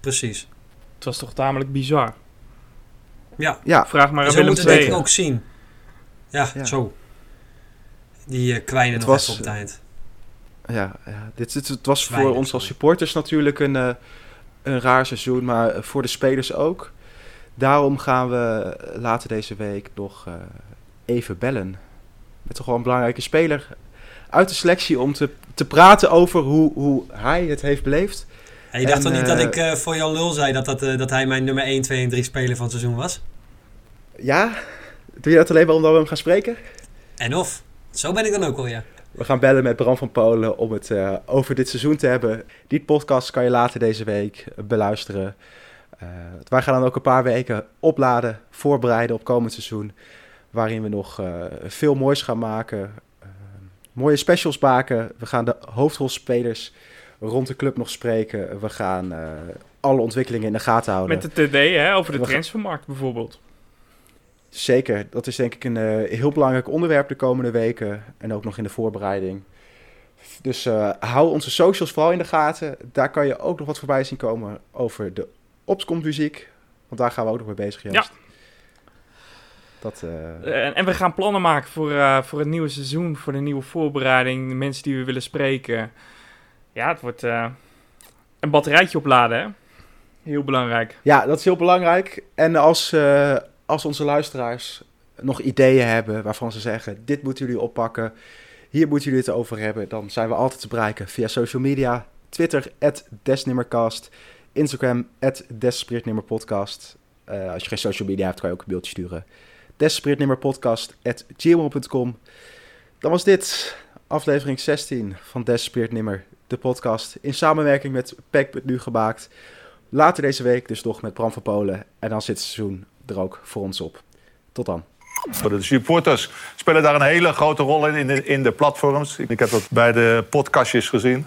Speaker 1: Precies.
Speaker 6: Het was toch tamelijk bizar.
Speaker 1: Ja.
Speaker 4: ja.
Speaker 6: Vraag maar aan
Speaker 1: zo
Speaker 6: Willem
Speaker 1: moeten we denk ik
Speaker 6: II.
Speaker 1: ook zien. Ja, ja. zo. Die uh, kwijnen
Speaker 4: het
Speaker 1: nog
Speaker 4: was,
Speaker 1: even op het eind.
Speaker 4: Ja, ja. Dit, dit, het was
Speaker 1: Kwijnen,
Speaker 4: voor ons als supporters natuurlijk een, uh, een raar seizoen, maar voor de spelers ook. Daarom gaan we later deze week nog uh, even bellen. Met toch wel een belangrijke speler uit de selectie om te, te praten over hoe, hoe hij het heeft beleefd.
Speaker 1: Hey, je dacht toch niet dat ik uh, voor Jan Lul zei dat, dat, uh, dat hij mijn nummer 1, 2 en 3 speler van het seizoen was?
Speaker 4: Ja? Doe je dat alleen maar omdat we hem gaan spreken?
Speaker 1: En of. Zo ben ik dan ook wel, ja.
Speaker 4: We gaan bellen met Bram van Polen om het uh, over dit seizoen te hebben. Die podcast kan je later deze week beluisteren. Wij gaan dan ook een paar weken opladen, voorbereiden op komend seizoen. Waarin we nog uh, veel moois gaan maken. mooie specials maken. We gaan de hoofdrolspelers rond de club nog spreken. We gaan alle ontwikkelingen in de gaten houden.
Speaker 6: Met de TD, hè, over de transfermarkt bijvoorbeeld.
Speaker 4: Zeker, dat is denk ik een uh, heel belangrijk onderwerp de komende weken en ook nog in de voorbereiding. Dus uh, hou onze socials vooral in de gaten. Daar kan je ook nog wat voorbij zien komen over de Opscompt muziek. Want daar gaan we ook nog mee bezig, Joost.
Speaker 6: Ja.
Speaker 4: Dat,
Speaker 6: en, en, we gaan plannen maken voor, voor het nieuwe seizoen, voor de nieuwe voorbereiding, de mensen die we willen spreken. Ja, het wordt een batterijtje opladen, hè? Heel belangrijk.
Speaker 4: Ja, dat is heel belangrijk. En als als onze luisteraars nog ideeën hebben waarvan ze zeggen: dit moeten jullie oppakken, hier moeten jullie het over hebben, dan zijn we altijd te bereiken via social media. Twitter, desnimmercast. Instagram, desspiritnimmerpodcast. Uh, als je geen social media hebt, kan je ook een beeldje sturen. desspiritnimmerpodcast.gmail.com Dan was dit aflevering 16 van Desspiritnimmer, de podcast, in samenwerking met Pack.nu gemaakt. Later deze week dus nog met Bram van Polen. En dan zit het seizoen er ook voor ons op. Tot dan.
Speaker 8: De supporters spelen daar een hele grote rol in, in de platforms. Ik heb dat bij de podcastjes gezien.